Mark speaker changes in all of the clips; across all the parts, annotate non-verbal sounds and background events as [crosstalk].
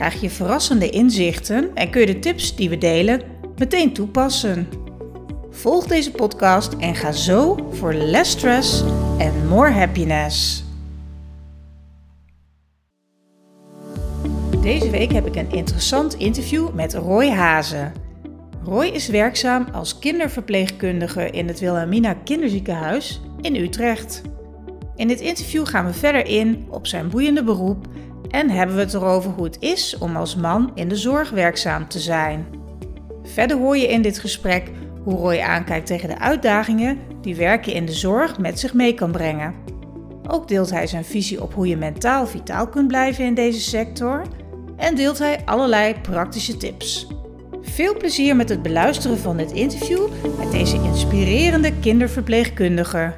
Speaker 1: krijg je verrassende inzichten en kun je de tips die we delen meteen toepassen. Volg deze podcast en ga zo voor less stress en more happiness. Deze week heb ik een interessant interview met Roy Hazen. Roy is werkzaam als kinderverpleegkundige in het Wilhelmina Kinderziekenhuis in Utrecht. In dit interview gaan we verder in op zijn boeiende beroep en hebben we het erover hoe het is om als man in de zorg werkzaam te zijn. Verder hoor je in dit gesprek hoe Roy aankijkt tegen de uitdagingen die werken in de zorg met zich mee kan brengen. Ook deelt hij zijn visie op hoe je mentaal vitaal kunt blijven in deze sector en deelt hij allerlei praktische tips. Veel plezier met het beluisteren van dit interview met deze inspirerende kinderverpleegkundige.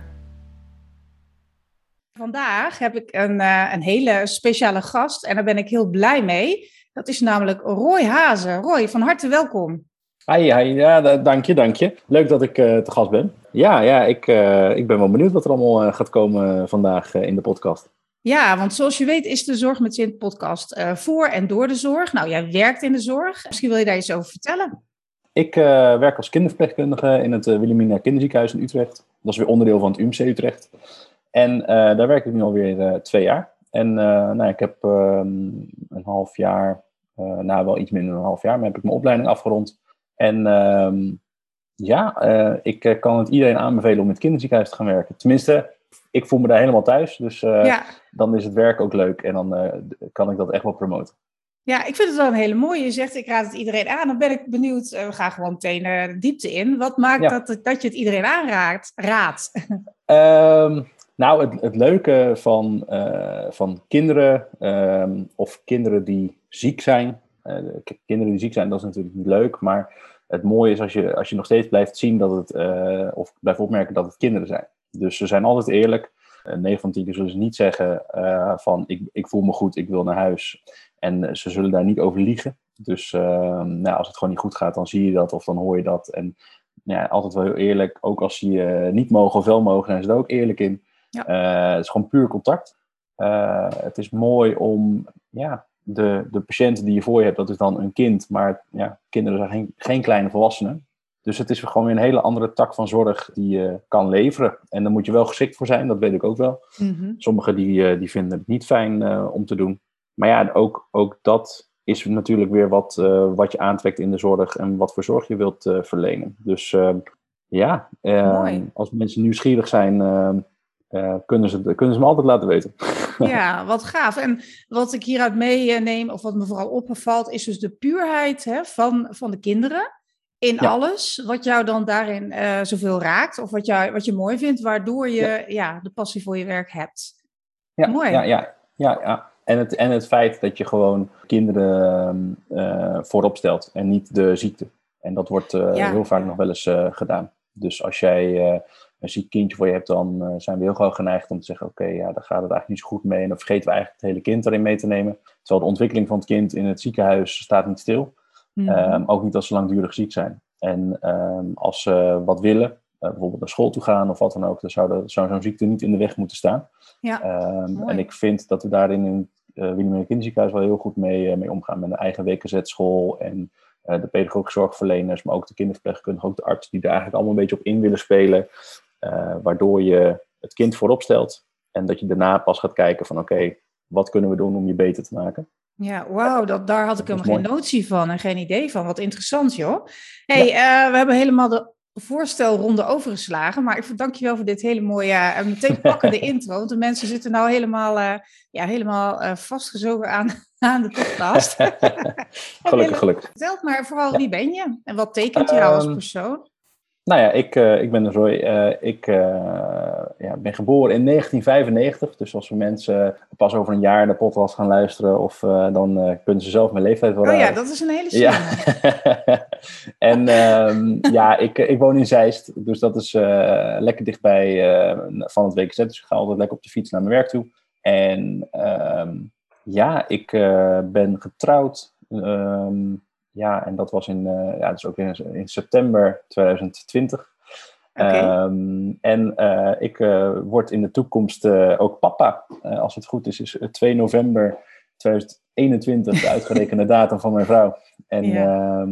Speaker 1: Vandaag heb ik een, uh, een hele speciale gast en daar ben ik heel blij mee. Dat is namelijk Roy Hazen. Roy, van harte welkom.
Speaker 2: Hi, hi. Ja, dank je, dank je. Leuk dat ik uh, te gast ben. Ja, ja ik, uh, ik ben wel benieuwd wat er allemaal gaat komen vandaag in de podcast.
Speaker 1: Ja, want zoals je weet is de Zorg met Zin podcast voor en door de zorg. Nou, jij werkt in de zorg. Misschien wil je daar iets over vertellen.
Speaker 2: Ik werk als kinderverpleegkundige in het Wilhelmina Kinderziekenhuis in Utrecht. Dat is weer onderdeel van het UMC Utrecht. En uh, daar werk ik nu alweer uh, twee jaar. En uh, nou, ik heb um, een half jaar, nou wel iets minder dan een half jaar, maar heb ik mijn opleiding afgerond. En um, ja, ik kan het iedereen aanbevelen om in het kinderziekenhuis te gaan werken. Tenminste, ik voel me daar helemaal thuis. Dus ja. dan is het werk ook leuk en dan kan ik dat echt wel promoten.
Speaker 1: Ja, ik vind het wel een hele mooie. Je zegt, ik raad het iedereen aan. Dan ben ik benieuwd, we gaan gewoon meteen de diepte in. Wat maakt ja. dat, dat je het iedereen aanraadt? Raadt?
Speaker 2: Um, [laughs] nou, het, het leuke van, uh, van kinderen um, of kinderen die ziek zijn. Uh, kinderen die ziek zijn, dat is natuurlijk niet leuk. Maar het mooie is als je, als je nog steeds blijft zien dat het, uh, of blijft opmerken dat het kinderen zijn. Dus ze zijn altijd eerlijk. 9 van 10 keer zullen ze niet zeggen van ik, ik voel me goed, ik wil naar huis. En ze zullen daar niet over liegen. Dus ehm, nou, als het gewoon niet goed gaat, dan zie je dat of dan hoor je dat. En ja, altijd wel heel eerlijk. Ook als ze je niet mogen of wel mogen, zijn ze er ook eerlijk in. Ja. Uh, het is gewoon puur contact. Uh, het is mooi om ja, de, de patiënt die je voor je hebt, dat is dan een kind, maar ja, kinderen zijn geen, geen kleine volwassenen. Dus het is gewoon weer een hele andere tak van zorg die je kan leveren. En daar moet je wel geschikt voor zijn, dat weet ik ook wel. Mm -hmm. Sommigen die, uh, die vinden het niet fijn uh, om te doen. Maar ja, ook, ook dat is natuurlijk weer wat, uh, wat je aantrekt in de zorg en wat voor zorg je wilt verlenen. Dus ja, als mensen nieuwsgierig zijn uh, kunnen, ze, kunnen ze me altijd laten weten. [laughs]
Speaker 1: Ja, wat gaaf. En wat ik hieruit meeneem, of wat me vooral opvalt, is dus de puurheid hè, van, van de kinderen in ja. alles. Wat jou dan daarin uh, zoveel raakt, of wat, jou, wat je mooi vindt, waardoor je ja. ja. de passie voor je werk hebt.
Speaker 2: Ja, mooi. Ja, ja, ja, ja. En, het, en het feit dat je gewoon kinderen uh, voorop stelt en niet de ziekte. En dat wordt heel vaak nog wel eens gedaan. Dus als jij een ziek kindje voor je hebt, dan uh, zijn we heel gauw geneigd om te zeggen: Oké, okay, ja, daar gaat het eigenlijk niet zo goed mee. En dan vergeten we eigenlijk het hele kind erin mee te nemen. Terwijl de ontwikkeling van het kind in het ziekenhuis staat niet stil. Mm -hmm. um, ook niet als ze langdurig ziek zijn. En um, als ze wat willen, uh, bijvoorbeeld naar school toe gaan of wat dan ook, dan zou, zou zo'n ziekte niet in de weg moeten staan. Ja, um, en ik vind dat we daarin in het uh, Kinderziekenhuis wel heel goed mee, mee omgaan. Met een eigen WKZ-school en de pedagogische zorgverleners, maar ook de kinderverpleegkundigen, ook de artsen die daar eigenlijk allemaal een beetje op in willen spelen. Uh, waardoor je het kind voorop stelt en dat je daarna pas gaat kijken van oké, okay, wat kunnen we doen om je beter te maken.
Speaker 1: Ja, wauw, dat, daar had ik helemaal geen notie van en geen idee van. Wat interessant joh. hey, ja. uh, we hebben helemaal de voorstelronde overgeslagen, maar ik dank je wel voor dit hele mooie en uh, meteen [laughs] pakkende intro. Want de mensen zitten nou helemaal, uh, ja, helemaal vastgezogen aan, [laughs] aan de podcast. [laughs]
Speaker 2: gelukkig, gelukkig.
Speaker 1: Vertel maar vooral, wie ben je en wat tekent jou als persoon?
Speaker 2: Nou ja, ik, uh, ik ben Roy. Uh, ik uh, ja, ben geboren in 1995. Dus als we mensen pas over een jaar de podcast gaan luisteren, of, dan kunnen ze zelf mijn leeftijd wel.
Speaker 1: Oh ja, dat is een hele.
Speaker 2: Ja. [laughs] en ehm, ja, ik, ik woon in Zeist, dus dat is lekker dichtbij van het WKZ. Dus ik ga altijd lekker op de fiets naar mijn werk toe. En ehm, ja, ik ben getrouwd. Um, ja, en dat was in, ja, dus ook in, in september 2020. Okay. Um, en uh, ik uh, word in de toekomst uh, ook papa. als het goed is, is 2 november 2021 de uitgerekende [laughs] datum van mijn vrouw. En ja,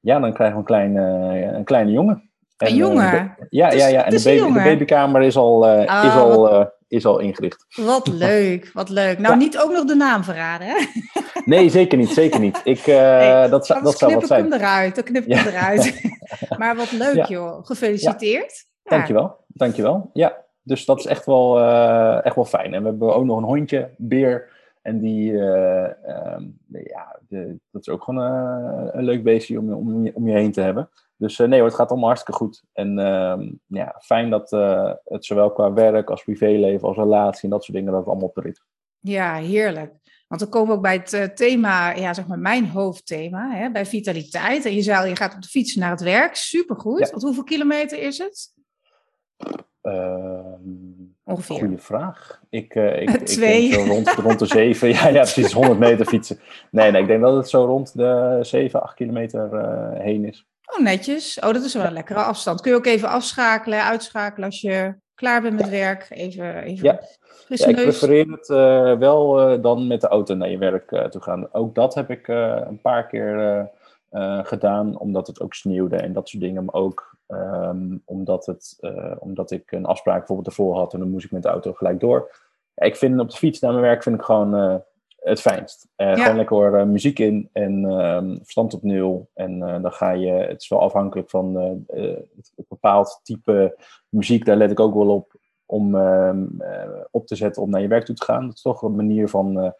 Speaker 2: ja dan krijgen we een kleine, een kleine jongen.
Speaker 1: En, een jongen?
Speaker 2: ja, ja, ja. En de, baby, de, babykamer is al, oh, is al is al ingericht.
Speaker 1: Wat leuk, wat leuk. Nou, niet ook nog de naam verraden, hè? [laughs]
Speaker 2: Nee, zeker niet, zeker niet. Ik, uh, nee, dat, dat zou wat zijn.
Speaker 1: knip ik hem eruit, dan knip ik hem eruit. [laughs] maar wat leuk, joh. Gefeliciteerd.
Speaker 2: Ja. Dankjewel, dankjewel. Ja, dus dat is echt wel, uh, echt wel fijn. En we hebben ook nog een hondje, Beer. En die, uh, um, ja, de, dat is ook gewoon een leuk beestje om, om, om je heen te hebben. Dus nee hoor, het gaat allemaal hartstikke goed. En uh, ja, fijn dat het zowel qua werk als privéleven als relatie en dat soort dingen, dat het allemaal op de rit.
Speaker 1: Ja, heerlijk. Want dan komen we ook bij het thema, ja, zeg maar mijn hoofdthema, hè, bij vitaliteit. En je zei je gaat op de fiets naar het werk, supergoed. Ja. Want hoeveel kilometer is het?
Speaker 2: Ehm, Ongeveer. Goeie vraag. Ik, [laughs] ik, Twee. Ik denk zo rond, rond de zeven, [laughs] ja, ja, precies, 100 meter fietsen. Nee, nee, ik denk dat het zo rond de 7, 8 kilometer heen is.
Speaker 1: Oh, netjes. Oh, dat is wel een lekkere afstand. Kun je ook even afschakelen, uitschakelen als je klaar bent met werk? Even, even
Speaker 2: ja. ja ik prefereer het uh, wel uh, dan met de auto naar je werk uh, toe gaan. Ook dat heb ik een paar keer gedaan, omdat het ook sneeuwde en dat soort dingen. Maar ook um, omdat, het, omdat ik een afspraak bijvoorbeeld ervoor had en dan moest ik met de auto gelijk door. ik vind op de fiets naar mijn werk vind ik gewoon het fijnst. Uh, Gewoon lekker hoor, uh, muziek in en uh, verstand op nul. En uh, dan ga je, het is wel afhankelijk van het, het bepaald type muziek, daar let ik ook wel op om ehm, op te zetten om naar je werk toe te gaan. Dat is toch een manier van,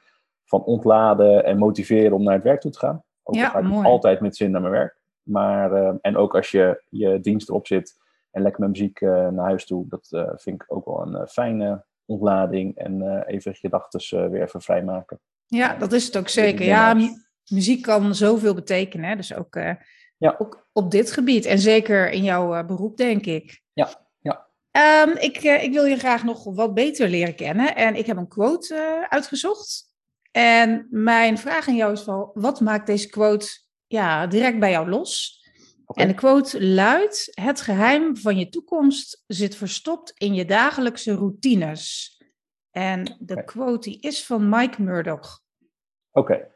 Speaker 2: van ontladen en motiveren om naar het werk toe te gaan. Ook ja, ga ik mooi. altijd met zin naar mijn werk. Maar, ehm, en ook als je je dienst erop zit en lekker met muziek naar huis toe, dat vind ik ook wel een fijne ontlading en even gedachten weer even vrijmaken.
Speaker 1: Ja, dat is het ook zeker. Ja, muziek kan zoveel betekenen. Hè? Dus ook, uh, ja. ook op dit gebied. En zeker in jouw uh, beroep, denk ik.
Speaker 2: Ja, ja.
Speaker 1: Um, ik, uh, ik wil je graag nog wat beter leren kennen. En ik heb een quote uitgezocht. En mijn vraag aan jou is van, wat maakt deze quote ja, direct bij jou los? Okay. En de quote luidt: Het geheim van je toekomst zit verstopt in je dagelijkse routines. En de okay. quote die is van Mike Murdoch.
Speaker 2: Oké.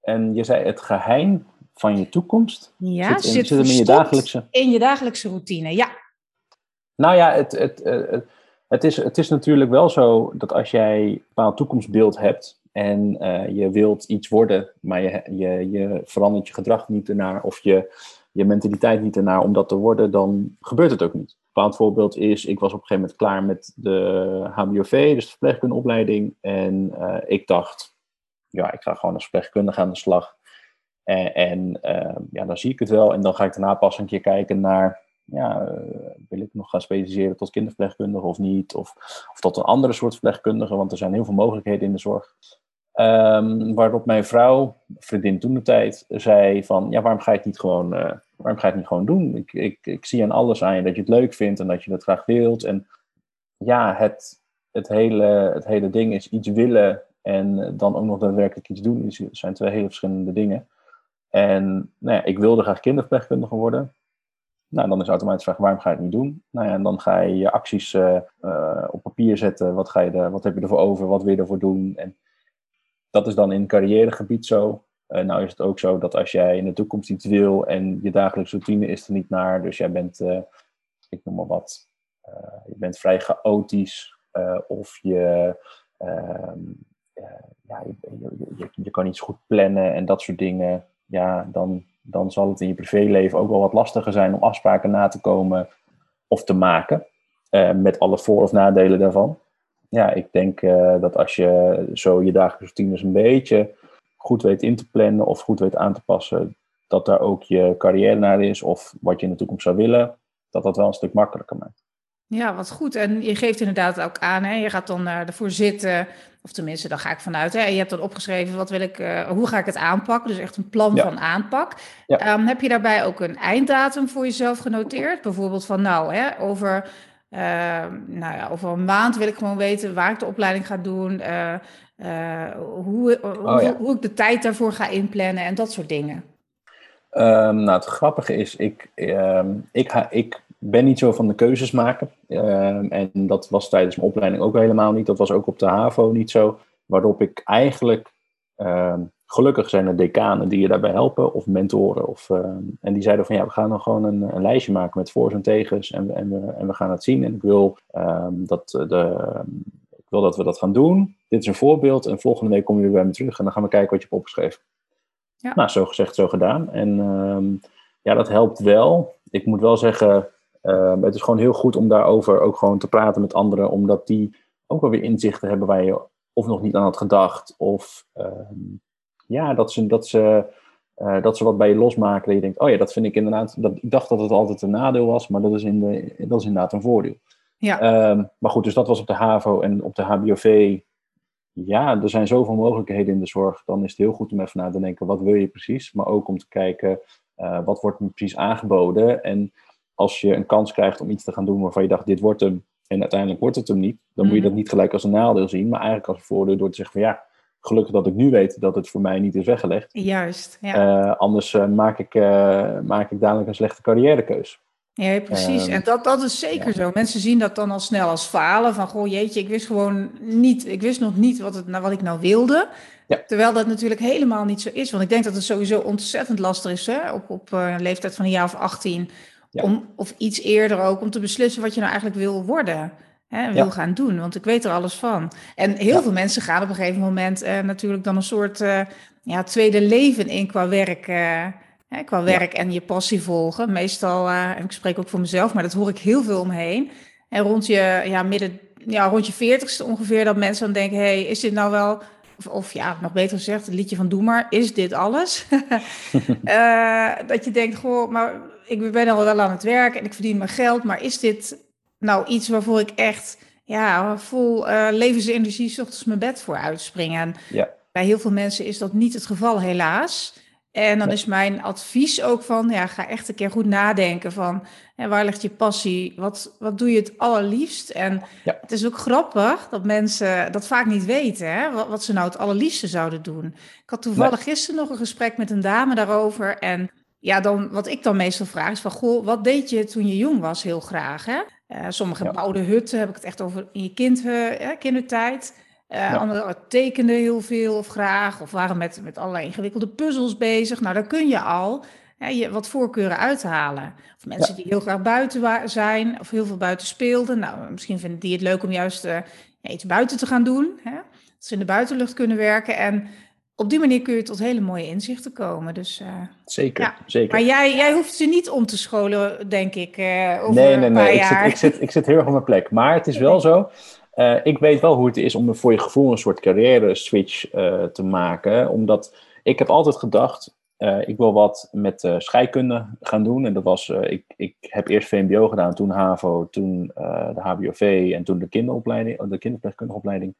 Speaker 2: En je zei het geheim van je toekomst
Speaker 1: ja, zit, in, zit in je dagelijkse... In je dagelijkse routine, ja.
Speaker 2: Nou ja, het, het, het, het, is, het is natuurlijk wel zo dat als jij een bepaald toekomstbeeld hebt en uh, je wilt iets worden, maar je, je, je verandert je gedrag niet ernaar of je, je mentaliteit niet ernaar om dat te worden, dan gebeurt het ook niet bepaald voorbeeld is, ik was op een gegeven moment klaar met de HBOV, dus de verpleegkundeopleiding. En uh, ik dacht, ja, ik ga gewoon als verpleegkundige aan de slag. En, en uh, ja, dan zie ik het wel. En dan ga ik daarna pas een keer kijken naar, ja, uh, wil ik nog gaan specialiseren tot kinderverpleegkundige of niet? Of, of tot een andere soort verpleegkundige, want er zijn heel veel mogelijkheden in de zorg. Um, waarop mijn vrouw, vriendin toen de tijd, zei van, ja, waarom ga je het niet gewoon, uh, waarom ga je het niet gewoon doen? Ik, ik, ik zie aan alles aan je dat je het leuk vindt en dat je het graag wilt. En ja, het, het, hele, het hele ding is iets willen en dan ook nog daadwerkelijk iets doen, is, zijn twee hele verschillende dingen. En nou ja, ik wilde graag kinderverpleegkundige worden. Nou, dan is automatisch de waarom ga je het niet doen? Nou ja, en dan ga je je acties uh, uh, op papier zetten. Wat, ga je er, wat heb je ervoor over? Wat wil je ervoor doen? En dat is dan in carrièregebied zo. Uh, nou is het ook zo dat als jij in de toekomst iets wil en je dagelijkse routine is er niet naar, dus jij bent, ik noem maar wat, je bent vrij chaotisch of je, ehm, ja, je, je, je, kan iets goed plannen en dat soort dingen, ja, dan, dan zal het in je privéleven ook wel wat lastiger zijn om afspraken na te komen of te maken, met alle voor- of nadelen daarvan ja, ik denk uh, dat als je zo je dagelijkse routines een beetje goed weet in te plannen of goed weet aan te passen, dat daar ook je carrière naar is of wat je in de toekomst zou willen, dat dat wel een stuk makkelijker maakt.
Speaker 1: Ja, wat goed. En je geeft inderdaad ook aan, hè? je gaat dan ervoor zitten, of tenminste, daar ga ik vanuit. Hè? Je hebt dan opgeschreven, wat wil ik, uh, hoe ga ik het aanpakken? Dus echt een plan van aanpak. Ja. Um, heb je daarbij ook een einddatum voor jezelf genoteerd? Bijvoorbeeld van, nou, hè, over, uh, nou ja, over een maand wil ik gewoon weten waar ik de opleiding ga doen, uh, hoe, oh, hoe, ja. hoe, ik de tijd daarvoor ga inplannen en dat soort dingen.
Speaker 2: Um, nou, het grappige is, ik, um, ik, ga, ik ben niet zo van de keuzes maken. Ehm, en dat was tijdens mijn opleiding ook helemaal niet. Dat was ook op de HAVO niet zo. Waarop ik eigenlijk, ehm, gelukkig zijn er decanen die je daarbij helpen, of mentoren. Of, ehm, en die zeiden van ja, we gaan dan gewoon een, een lijstje maken met voor's en tegens. En, en, we, en we gaan het zien. En ik wil, dat de, ik wil dat we dat gaan doen. Dit is een voorbeeld. En volgende week kom je weer bij me terug. En dan gaan we kijken wat je hebt opgeschreven. Ja. Nou, zo gezegd, zo gedaan. En ja, dat helpt wel. Ik moet wel zeggen, Ehm, het is gewoon heel goed om daarover ook gewoon te praten met anderen, omdat die ook wel weer inzichten hebben waar je of nog niet aan had gedacht, of ehm, ja, dat ze, dat, ze, uh, dat ze wat bij je losmaken. Dat je denkt, oh ja, dat vind ik inderdaad, dat, ik dacht dat het altijd een nadeel was, maar dat is, in de, dat is inderdaad een voordeel. Ja. Um, maar goed, dus dat was op de HAVO en op de HBOV. Ja, er zijn zoveel mogelijkheden in de zorg. Dan is het heel goed om even na te denken, wat wil je precies? Maar ook om te kijken, uh, wat wordt me precies aangeboden? En als je een kans krijgt om iets te gaan doen waarvan je dacht, dit wordt hem, en uiteindelijk wordt het hem niet, dan moet je mhm. dat niet gelijk als een nadeel zien, maar eigenlijk als een voordeel door te zeggen van ja, gelukkig dat ik nu weet dat het voor mij niet is weggelegd.
Speaker 1: Juist, ja.
Speaker 2: Uh, anders uh, maak, ik, uh, maak ik dadelijk een slechte carrièrekeus.
Speaker 1: Ja, precies. Ehm, en dat, dat is zeker zo. Mensen zien dat dan al snel als falen. Van, goh, jeetje, ik wist gewoon niet, ik wist nog niet wat, het, nou, wat ik nou wilde. Ja. Terwijl dat natuurlijk helemaal niet zo is. Want ik denk dat het sowieso ontzettend lastig is, hè? Op, op een leeftijd van een jaar of 18, om, of iets eerder ook, om te beslissen wat je nou eigenlijk wil worden. Hè, wil gaan doen, want ik weet er alles van. En heel veel mensen gaan op een gegeven moment eh, natuurlijk dan een soort uh, ja, tweede leven in qua werk. Uh, hè, qua werk en je passie volgen. Meestal, en ik spreek ook voor mezelf, maar dat hoor ik heel veel omheen. En rond je, ja, midden, ja, rond je veertigste ongeveer, dat mensen dan denken: hey, is dit nou wel of, of, ja, nog beter gezegd, het liedje van Doe maar, is dit alles? [laughs] [laughs] dat je denkt, goh, maar ik ben al wel aan het werk en ik verdien mijn geld, maar is dit nou iets waarvoor ik echt ja, vol uh, levensenergie s ochtends mijn bed voor uitspringen? ja. bij heel veel mensen is dat niet het geval, helaas. En dan is mijn advies ook van, ja, ga echt een keer goed nadenken van, en waar ligt je passie? Wat, wat doe je het allerliefst? En het is ook grappig dat mensen dat vaak niet weten, hè? Wat, wat ze nou het allerliefste zouden doen. Ik had toevallig gisteren nog een gesprek met een dame daarover en ja, dan, wat ik dan meestal vraag is van, goh, wat deed je toen je jong was heel graag? Hè? Uh, sommige bouwde hutten, heb ik het echt over in je kind, uh, kindertijd. Uh, ja. Anderen tekenden heel veel of graag, of waren met, met allerlei ingewikkelde puzzels bezig. Nou, daar kun je al hè, je wat voorkeuren uithalen. Of mensen die heel graag buiten zijn, of heel veel buiten speelden. Nou, misschien vinden die het leuk om juist iets buiten te gaan doen. Hè? Dat ze in de buitenlucht kunnen werken. En op die manier kun je tot hele mooie inzichten komen. Dus, uh,
Speaker 2: zeker, ja. zeker.
Speaker 1: Maar jij, jij hoeft ze niet om te scholen, denk ik. Uh, over
Speaker 2: nee, nee, nee. Ik zit, ik, zit, ik zit heel erg op mijn plek. Maar het is wel zo. Uh, ik weet wel hoe het is om voor je gevoel een soort carrière switch te maken. Omdat ik heb altijd gedacht, ik wil wat met scheikunde gaan doen. En dat was, ik, ik heb eerst VMBO gedaan, toen HAVO, toen de HBOV en toen de kinderopleiding, de kinderverpleegkundige opleiding.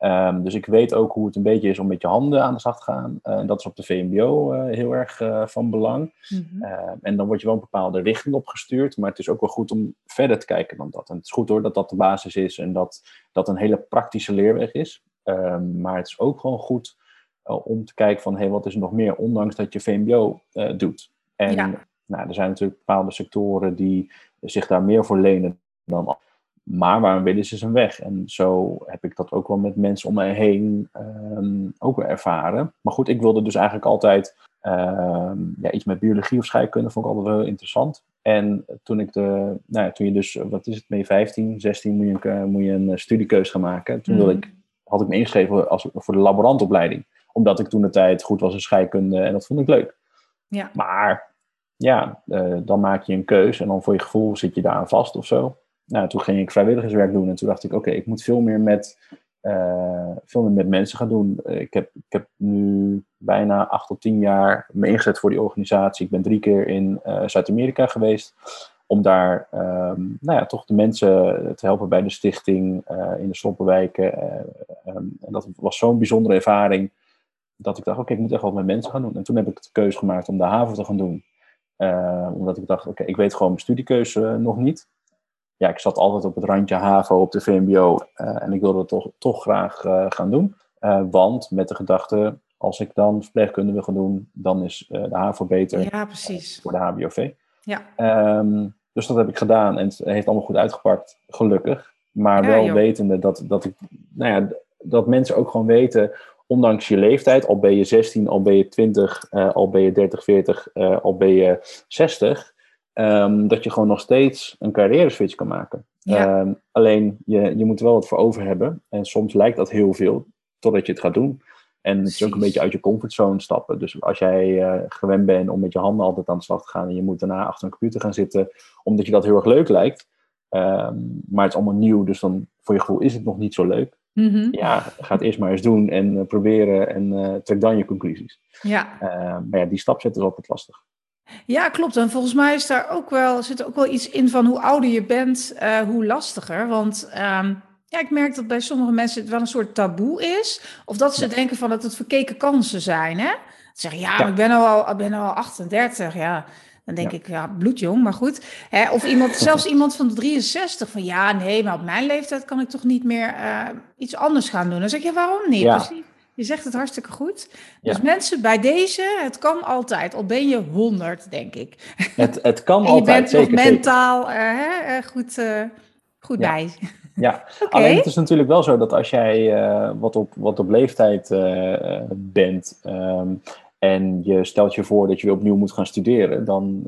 Speaker 2: Um, dus ik weet ook hoe het een beetje is om met je handen aan de slag te gaan. Uh, dat is op de VMBO uh, heel erg uh, van belang. Mm -hmm. en dan word je wel een bepaalde richting opgestuurd. Maar het is ook wel goed om verder te kijken dan dat. En het is goed hoor dat dat de basis is en dat dat een hele praktische leerweg is. Um, maar het is ook gewoon goed om te kijken van... hé, hey, wat is er nog meer, ondanks dat je VMBO doet. En ja. nou, er zijn natuurlijk bepaalde sectoren die zich daar meer voor lenen dan maar waarom willen ze zijn weg? En zo heb ik dat ook wel met mensen om mij heen um, ook wel ervaren. Maar goed, ik wilde dus eigenlijk altijd um, ja, iets met biologie of scheikunde, vond ik altijd wel interessant. En toen ik de, nou ja, toen je dus, wat is het, mee 15, 16 moet je een, moet je een studiekeus gaan maken. Toen wilde mm. ik, had ik me ingeschreven als, voor de laborantopleiding. Omdat ik toen de tijd goed was in scheikunde en dat vond ik leuk. Ja. Maar ja, uh, dan maak je een keus en dan voor je gevoel zit je daar aan vast of zo nou, toen ging ik vrijwilligerswerk doen en toen dacht ik, oké, ik moet veel meer met, uh, veel meer met mensen gaan doen. Ik heb, ik heb nu bijna acht tot tien jaar me ingezet voor die organisatie. Ik ben drie keer in uh, Zuid-Amerika geweest. om daar ehm, nou ja, toch de mensen te helpen bij de stichting in de sloppenwijken. Ehm, en dat was zo'n bijzondere ervaring dat ik dacht, oké, ik moet echt wat met mensen gaan doen. En toen heb ik de keuze gemaakt om de haven te gaan doen. omdat ik dacht, oké, ik weet gewoon mijn studiekeuze nog niet ja, ik zat altijd op het randje HAVO op de VMBO uh, en ik wilde het toch, toch graag uh, gaan doen. Uh, want met de gedachte, als ik dan verpleegkunde wil gaan doen, dan is de HAVO beter
Speaker 1: ja, precies.
Speaker 2: voor de HBOV.
Speaker 1: Ja.
Speaker 2: Um, dus dat heb ik gedaan en het heeft allemaal goed uitgepakt, gelukkig. Maar
Speaker 1: Ja,
Speaker 2: wel
Speaker 1: joh.
Speaker 2: wetende dat, dat, ik, nou ja, dat mensen ook gewoon weten, ondanks je leeftijd, al ben je 16, al ben je 20, eh, al ben je 30, 40, eh, al ben je 60, ehm, dat je gewoon nog steeds een carrière switch kan maken.
Speaker 1: Ja.
Speaker 2: Ehm, alleen je, je moet er wel wat voor over hebben. En soms lijkt dat heel veel, totdat je het gaat doen. En het is ook een beetje uit je comfortzone stappen. Dus als jij eh, gewend bent om met je handen altijd aan de slag te gaan en je moet daarna achter een computer gaan zitten, omdat je dat heel erg leuk lijkt, ehm, maar het is allemaal nieuw, dus dan voor je gevoel is het nog niet zo leuk.
Speaker 1: Mhm.
Speaker 2: Ja, ga het eerst maar eens doen en eh, proberen en eh, trek dan je conclusies.
Speaker 1: ja.
Speaker 2: Maar ja, die stap zetten is altijd lastig.
Speaker 1: Ja, klopt. En volgens mij is daar ook wel, zit er ook wel iets in van hoe ouder je bent, eh, hoe lastiger. Want ehm, ja, ik merk dat bij sommige mensen het wel een soort taboe is. Of dat ze denken van dat het verkeken kansen zijn. Hè? Ze zeggen, ja,
Speaker 2: Ja.
Speaker 1: maar ik ben al, ik ben al 38. Ja, dan denk
Speaker 2: Ja.
Speaker 1: ik, ja, bloedjong, maar goed. Hè? Of iemand, [laughs] zelfs iemand van 63 van ja, nee, maar op mijn leeftijd kan ik toch niet meer eh, iets anders gaan doen. Dan zeg je, waarom niet?
Speaker 2: Ja.
Speaker 1: Precies. Je zegt het hartstikke goed.
Speaker 2: Ja.
Speaker 1: Dus mensen, bij deze, het kan altijd. Al ben je 100, denk ik.
Speaker 2: Het, het kan [laughs]
Speaker 1: En je
Speaker 2: altijd,
Speaker 1: bent
Speaker 2: zeker.
Speaker 1: nog mentaal eh, eh, goed, eh, goed
Speaker 2: Ja.
Speaker 1: bij.
Speaker 2: Ja, [laughs] alleen het is natuurlijk wel zo dat als jij wat, op, wat op leeftijd bent ehm, en je stelt je voor dat je weer opnieuw moet gaan studeren, dan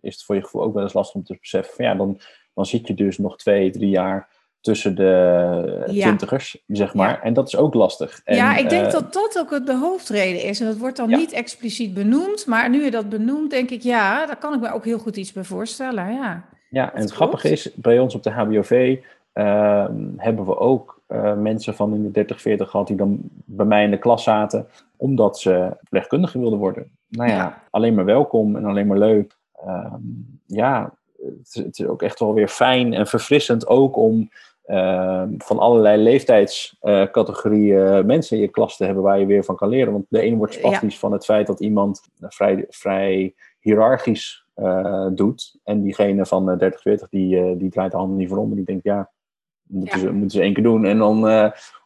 Speaker 2: is het voor je gevoel ook wel eens lastig om te beseffen van ja, dan, dan zit je dus nog twee, drie jaar tussen de
Speaker 1: Ja.
Speaker 2: twintigers, zeg maar. En dat is ook lastig. En,
Speaker 1: ja, ik denk
Speaker 2: eh,
Speaker 1: dat dat ook de hoofdreden is. En dat wordt dan
Speaker 2: Ja.
Speaker 1: niet expliciet benoemd. Maar nu je dat benoemt, denk ik, ja, daar kan ik me ook heel goed iets bij voorstellen. Ja,
Speaker 2: Ja, en het grappige is, bij ons op de HBOV ehm, hebben we ook eh, mensen van in de 30, 40 gehad die dan bij mij in de klas zaten, omdat ze verpleegkundige wilden worden. Nou ja,
Speaker 1: alleen
Speaker 2: maar welkom en alleen maar leuk. Ehm, ja, het is, ook echt wel weer fijn en verfrissend ook om ehm, van allerlei leeftijdscategorieën mensen in je klas te hebben waar je weer van kan leren. Want de een wordt
Speaker 1: Ja.
Speaker 2: spastisch van het feit dat iemand eh, vrij, vrij hiërarchisch eh, doet. En diegene van eh, 30, 40, die, eh, die draait de handen niet voor om. En die denkt, ja, moeten,
Speaker 1: Ja.
Speaker 2: Ze, moeten ze één keer doen en dan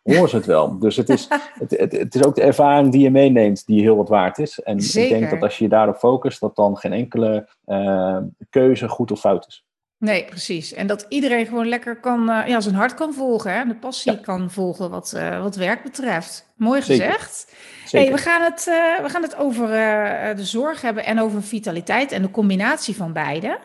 Speaker 2: horen ze het wel. Dus het is, [laughs] het, het, het is ook de ervaring die je meeneemt die heel wat waard is. En ik denk dat als je je daarop focust, dat dan geen enkele eh, keuze goed of fout is.
Speaker 1: nee, precies. En dat iedereen gewoon lekker kan, eh, ja, zijn hart kan volgen. Hè? De passie
Speaker 2: Ja.
Speaker 1: kan volgen wat, eh, wat werk betreft. Mooi gezegd.
Speaker 2: Zeker.
Speaker 1: Hey, we, gaan het, we gaan het over de zorg hebben en over vitaliteit en de combinatie van beide.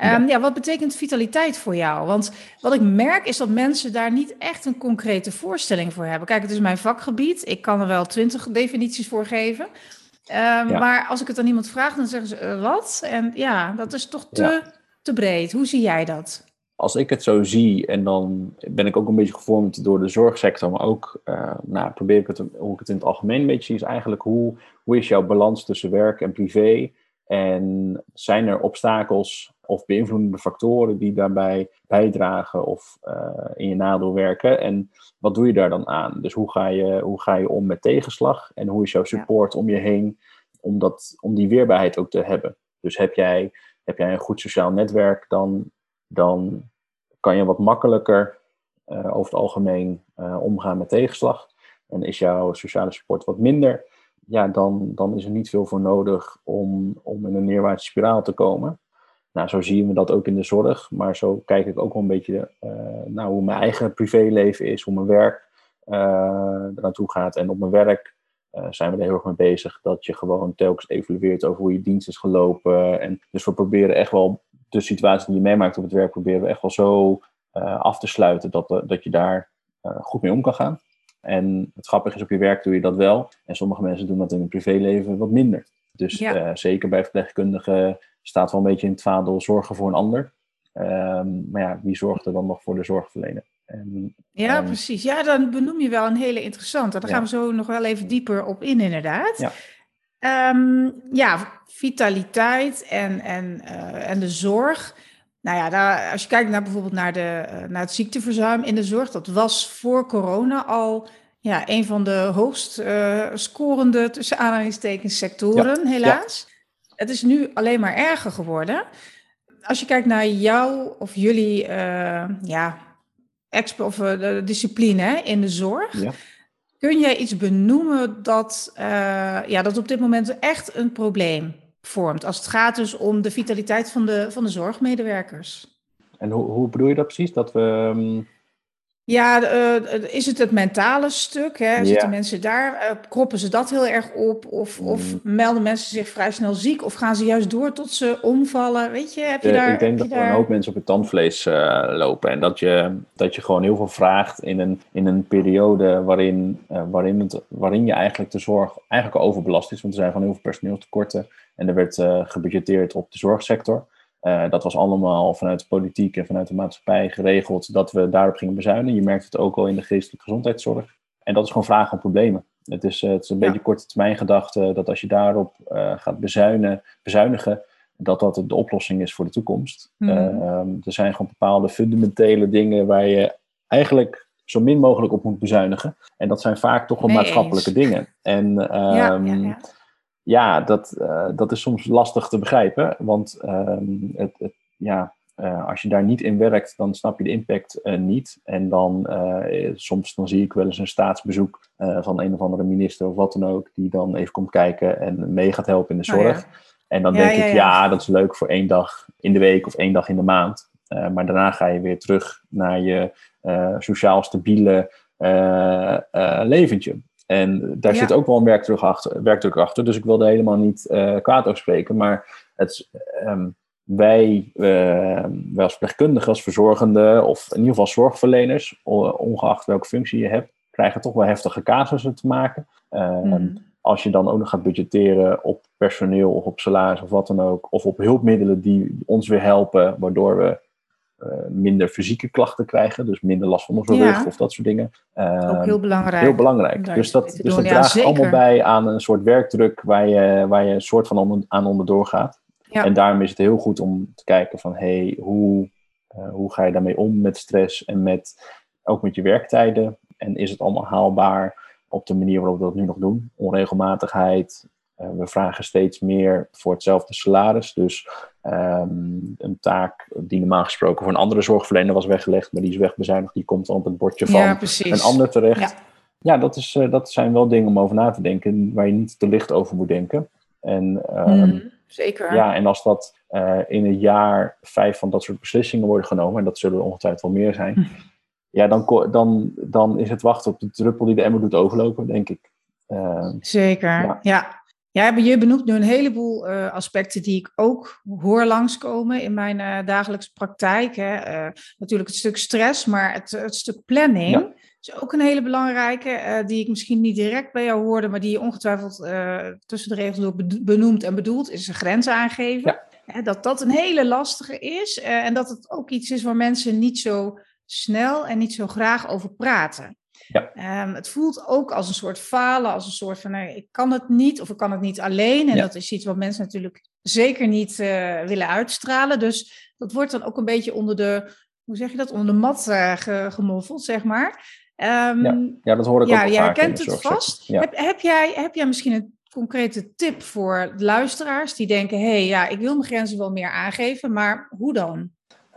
Speaker 1: Ehm, ja. wat betekent vitaliteit voor jou? Want wat ik merk is dat mensen daar niet echt een concrete voorstelling voor hebben. Kijk, het is mijn vakgebied. Ik kan er wel twintig definities voor geven. Ehm,
Speaker 2: Ja.
Speaker 1: Maar als ik het aan iemand vraag, dan zeggen ze eh, wat? En ja, dat is toch te,
Speaker 2: Ja.
Speaker 1: te breed. Hoe zie jij dat?
Speaker 2: als ik het zo zie, en dan ben ik ook een beetje gevormd door de zorgsector, maar ook eh, nou, probeer ik het, hoe ik het in het algemeen een beetje zie, is eigenlijk hoe, hoe is jouw balans tussen werk en privé? En zijn er obstakels of beïnvloedende factoren die daarbij bijdragen of eh, in je nadeel werken? En wat doe je daar dan aan? Dus hoe ga je, hoe ga je om met tegenslag? En hoe is jouw support om je heen om, dat, om die weerbaarheid ook te hebben? Dus heb jij, heb jij een goed sociaal netwerk, dan, dan kan je wat makkelijker eh, over het algemeen eh, omgaan met tegenslag. En is jouw sociale support wat minder, ja, dan, dan is er niet veel voor nodig om, om in een neerwaartse spiraal te komen. Nou, zo zien we dat ook in de zorg, maar zo kijk ik ook wel een beetje uh, naar hoe mijn eigen privéleven is, hoe mijn werk uh, er naartoe gaat. En op mijn werk uh, zijn we er heel erg mee bezig dat je gewoon telkens evalueert over hoe je dienst is gelopen. En dus we proberen echt wel de situatie die je meemaakt op het werk, proberen we echt wel zo af te sluiten dat, dat je daar goed mee om kan gaan. En het grappige is, op je werk doe je dat wel. En sommige mensen doen dat in hun privéleven wat minder. Dus
Speaker 1: Ja.
Speaker 2: zeker bij verpleegkundigen staat wel een beetje in het vaandel zorgen voor een ander. Um, maar ja, wie zorgt er dan nog voor de zorgverlener? En,
Speaker 1: Ja,
Speaker 2: en-
Speaker 1: precies. Ja, dan benoem je wel een hele interessante. Daar
Speaker 2: Ja.
Speaker 1: gaan we zo nog wel even dieper op in, inderdaad.
Speaker 2: Ja.
Speaker 1: Ehm, ja, vitaliteit en, en, eh, en de zorg. Nou ja, daar, als je kijkt naar bijvoorbeeld naar, de, naar het ziekteverzuim in de zorg, dat was voor corona al ja, een van de hoogst uh, scorende, tussen aanhalingstekens, sectoren, helaas. Het is nu alleen maar erger geworden. Als je kijkt naar jou of jullie uh, ja, expo of uh, de discipline in de zorg, ja. kun jij iets benoemen dat, ja, dat op dit moment echt een probleem vormt? Als het gaat dus om de vitaliteit van de, van de zorgmedewerkers.
Speaker 2: En hoe, hoe bedoel je dat precies? Dat we. Um
Speaker 1: ja, uh, is het het mentale stuk? Hè? Zitten mensen daar, uh, kroppen ze dat heel erg op? Of, of mm. melden mensen zich vrij snel ziek? Of gaan ze juist door tot ze omvallen? Weet je, heb je daar...
Speaker 2: Ik denk dat er een hoop mensen op het tandvlees lopen. En dat je, dat je gewoon heel veel vraagt in een, in een periode waarin, waarin, het, waarin je eigenlijk de zorg eigenlijk overbelast is. Want er zijn gewoon heel veel personeelstekorten. En er werd gebudgeteerd op de zorgsector. Uh, dat was allemaal vanuit de politiek en vanuit de maatschappij geregeld dat we daarop gingen bezuinigen. Je merkt het ook al in de geestelijke gezondheidszorg. En dat is gewoon vragen om problemen. Het is, uh, het is een beetje korte termijn gedachte dat als je daarop uh, gaat bezuinigen, bezuinigen, dat dat de oplossing is voor de toekomst. Mm. er zijn gewoon bepaalde fundamentele dingen waar je eigenlijk zo min mogelijk op moet bezuinigen. En dat zijn vaak toch wel maatschappelijke dingen. En ja, ja, ehm, ja ja, dat, uh, dat is soms lastig te begrijpen. Want uh, het, het, ja, uh, als je daar niet in werkt, dan snap je de impact uh, niet. En dan soms dan zie ik wel eens een staatsbezoek van een of andere minister of wat dan ook, die dan even komt kijken en mee gaat helpen in de zorg. Oh, ja. En dan ja, denk ja, ik, ja, dat is leuk voor één dag in de week of één dag in de maand. maar daarna ga je weer terug naar je sociaal stabiele leventje. En daar zit ook wel een werkdruk achter, werkdruk achter. Dus ik wilde helemaal niet uh, kwaad over spreken. Maar het, um, wij, uh, wij als verpleegkundigen, als verzorgenden of in ieder geval zorgverleners, ongeacht welke functie je hebt, krijgen toch wel heftige casussen te maken. Mm. Als je dan ook nog gaat budgetteren op personeel of op salaris of wat dan ook, of op hulpmiddelen die ons weer helpen, waardoor we minder fysieke klachten krijgen, dus minder last van onze rug of dat soort dingen.
Speaker 1: Ook heel belangrijk.
Speaker 2: Heel belangrijk. Dus dat, dus dat draagt allemaal bij aan een soort werkdruk waar je, waar je een soort van onder, aan onderdoor gaat. Ja. En daarom is het heel goed om te kijken van, hey, hoe, uh, hoe ga je daarmee om met stress en met, ook met je werktijden? En is het allemaal haalbaar op de manier waarop we dat nu nog doen? Onregelmatigheid, uh, we vragen steeds meer voor hetzelfde salaris. Dus Um, een taak die normaal gesproken voor een andere zorgverlener was weggelegd, maar die is wegbezuinigd, die komt dan op het bordje van ja, een ander terecht. Ja, ja dat, is, uh, dat zijn wel dingen om over na te denken, waar je niet te licht over moet denken. En, um, mm,
Speaker 1: zeker.
Speaker 2: Ja, en als dat uh, in een jaar vijf van dat soort beslissingen worden genomen, en dat zullen er ongetwijfeld wel meer zijn, hm. ja, dan, dan, dan is het wachten op de druppel die de emmer doet overlopen, denk ik.
Speaker 1: Uh, zeker, ja. Ja, je benoemt nu een heleboel uh, aspecten die ik ook hoor langskomen in mijn uh, dagelijkse praktijk. Hè. Uh, natuurlijk het stuk stress, maar het, het stuk planning ja. is ook een hele belangrijke, die ik misschien niet direct bij jou hoorde, maar die je ongetwijfeld tussen de regels door benoemd en bedoeld, is een grens aangeven. Ja. dat dat een hele lastige is en dat het ook iets is waar mensen niet zo snel en niet zo graag over praten. Ja. Um, het voelt ook als een soort falen, als een soort van nee, ik kan het niet of ik kan het niet alleen. En dat is iets wat mensen natuurlijk zeker niet uh, willen uitstralen. Dus dat wordt dan ook een beetje onder de, hoe zeg je dat, onder de mat uh, gemoffeld, zeg maar.
Speaker 2: Um, ja. ja, dat hoor ik ja, ook
Speaker 1: Ja, jij kent het vast. Heb, heb, jij, heb jij misschien een concrete tip voor luisteraars die denken: hé, hey, ja, ik wil mijn grenzen wel meer aangeven, maar hoe dan?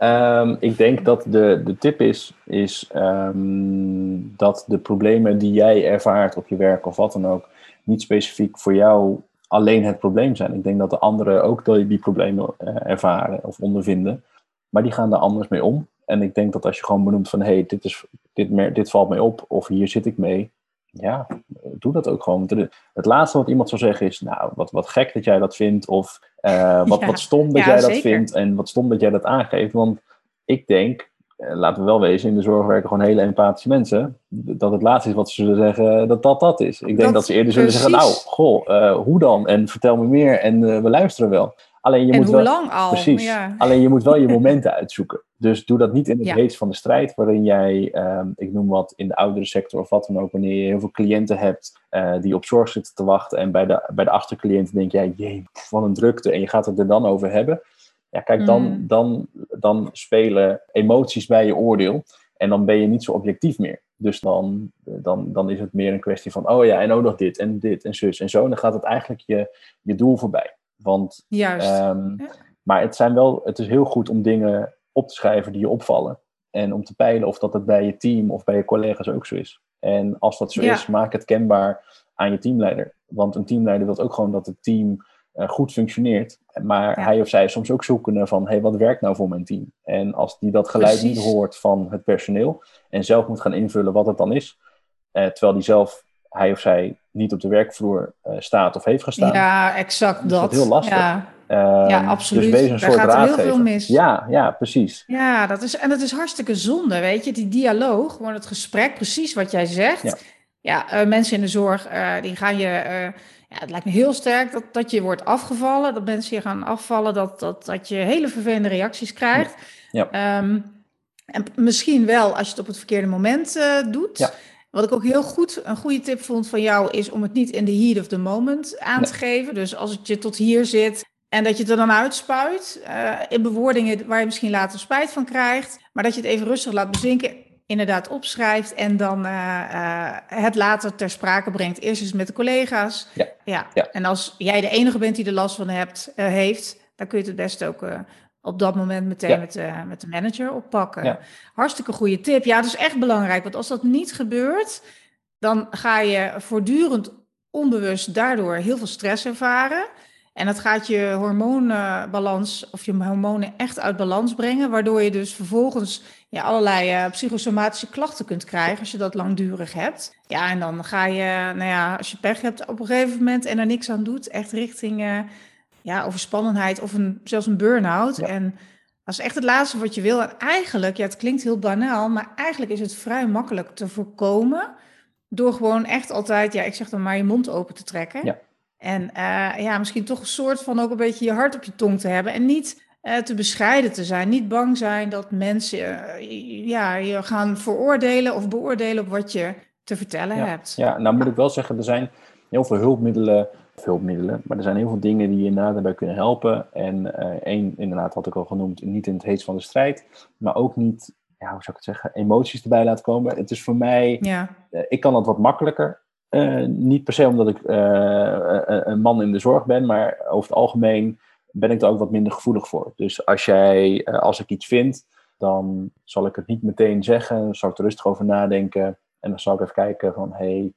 Speaker 2: Um, ik denk dat de, de tip is, is um, dat de problemen die jij ervaart op je werk of wat dan ook, niet specifiek voor jou alleen het probleem zijn. Ik denk dat de anderen ook die problemen uh, ervaren of ondervinden, maar die gaan daar anders mee om. En ik denk dat als je gewoon benoemt van hé, hey, dit, is, dit, dit valt mij op of hier zit ik mee, ja, doe dat ook gewoon. Het laatste wat iemand zou zeggen is, nou, wat, wat gek dat jij dat vindt. Of uh, [laughs] wat, wat stom dat jij dat vindt. En wat stom dat jij dat aangeeft. Want ik denk, uh, laten we wel wezen, in de zorg werken gewoon hele empathische mensen. Dat het laatste is wat ze zullen zeggen, dat dat dat is. Ik denk dat, ze eerder zullen zeggen, nou, goh, uh, hoe dan? En vertel me meer en we luisteren wel. Alleen je
Speaker 1: en
Speaker 2: moet
Speaker 1: hoe
Speaker 2: wel,
Speaker 1: lang al?
Speaker 2: Precies. Ja. Alleen je moet wel je momenten [laughs] uitzoeken. Dus doe dat niet in het ja. heet van de strijd, waarin jij, um, ik noem wat, in de oudere sector of wat dan ook, wanneer je heel veel cliënten hebt uh, die op zorg zitten te wachten. En bij de, bij de achtercliënten denk jij, jee, wat een drukte. En je gaat het er dan over hebben. Ja, kijk, dan,
Speaker 1: Mm.
Speaker 2: dan, dan spelen emoties bij je oordeel. En dan ben je niet zo objectief meer. Dus dan, dan, dan is het meer een kwestie van, oh ja, en ook nog dit en dit en zus en zo. En dan gaat het eigenlijk je, je doel voorbij. Want,
Speaker 1: Juist.
Speaker 2: ehm,
Speaker 1: Ja.
Speaker 2: Maar het, zijn wel, het is heel goed om dingen op te schrijven die je opvallen. En om te peilen of dat het bij je team of bij je collega's ook zo is. En als dat zo
Speaker 1: Ja.
Speaker 2: is, maak het kenbaar aan je teamleider. Want een teamleider wil ook gewoon dat het team eh, goed functioneert. Maar
Speaker 1: Ja.
Speaker 2: hij of zij is soms ook zoekende van, hey, wat werkt nou voor mijn team? En als die dat geluid niet hoort van het personeel en zelf moet gaan invullen wat het dan is, eh, terwijl die zelf, hij of zij, niet op de werkvloer eh, staat of heeft gestaan.
Speaker 1: ja, exact
Speaker 2: is
Speaker 1: dat.
Speaker 2: dat heel lastig.
Speaker 1: Ja,
Speaker 2: Ehm,
Speaker 1: Ja, absoluut.
Speaker 2: Dus wees een
Speaker 1: Daar
Speaker 2: soort
Speaker 1: gaat heel veel mis.
Speaker 2: Ja, ja, precies.
Speaker 1: ja dat is, en dat is hartstikke zonde, weet je. Die dialoog, gewoon het gesprek, precies wat jij zegt.
Speaker 2: Ja.
Speaker 1: Ja, eh, mensen in de zorg, eh, die gaan je... ja, het lijkt me heel sterk dat, dat je wordt afgevallen, dat mensen je gaan afvallen, dat, dat, dat je hele vervelende reacties krijgt.
Speaker 2: Ja.
Speaker 1: Ehm, en misschien wel als je het op het verkeerde moment doet. Wat ik ook heel goed, een goede tip vond van jou, is om het niet in de heat of the moment aan te geven. Dus als het je tot hier zit en dat je het er dan uitspuit eh, in bewoordingen waar je misschien later spijt van krijgt, maar dat je het even rustig laat bezinken, inderdaad opschrijft en dan eh, eh, het later ter sprake brengt. Eerst eens met de collega's.
Speaker 2: Ja.
Speaker 1: Ja.
Speaker 2: Ja.
Speaker 1: En als jij de enige bent die er last van hebt, heeft, dan kun je het het beste ook op dat moment meteen
Speaker 2: Ja.
Speaker 1: met, de, met de manager oppakken.
Speaker 2: Ja.
Speaker 1: Hartstikke goede tip. Ja, dat is echt belangrijk. Want als dat niet gebeurt, dan ga je voortdurend onbewust daardoor heel veel stress ervaren. En dat gaat je hormoonbalans of je hormonen echt uit balans brengen. Waardoor je dus vervolgens ja, allerlei eh, psychosomatische klachten kunt krijgen als je dat langdurig hebt. Ja, en dan ga je, nou ja, als je pech hebt op een gegeven moment en er niks aan doet, echt richting eh, ja, overspannenheid of een, zelfs een burn-out.
Speaker 2: Ja.
Speaker 1: En dat is echt het laatste wat je wil. En eigenlijk, ja, het klinkt heel banaal, maar eigenlijk is het vrij makkelijk te voorkomen. Door gewoon echt altijd, ja, ik zeg dan maar je mond open te trekken.
Speaker 2: Ja.
Speaker 1: En eh, ja, misschien toch een soort van ook een beetje je hart op je tong te hebben. En niet eh, te bescheiden te zijn. Niet bang zijn dat mensen eh, ja, je gaan veroordelen of beoordelen op wat je te vertellen
Speaker 2: Ja.
Speaker 1: hebt.
Speaker 2: Ja, nou moet ik wel zeggen, er zijn heel veel hulpmiddelen, hulpmiddelen, maar er zijn heel veel dingen die je inderdaad daarbij kunnen helpen. En eh, één, inderdaad, had ik al genoemd, niet in het heet van de strijd, maar ook niet, ja, hoe zou ik het zeggen, emoties erbij laten komen. Het is voor mij,
Speaker 1: Ja,
Speaker 2: eh, ik kan dat wat makkelijker. Eh, niet per se omdat ik een- man in de zorg ben, maar over het algemeen ben ik er ook wat minder gevoelig voor. Dus als jij, als ik iets vind, dan zal ik het niet meteen zeggen, dan zal ik er rustig over nadenken. En dan zal ik even kijken van, hey,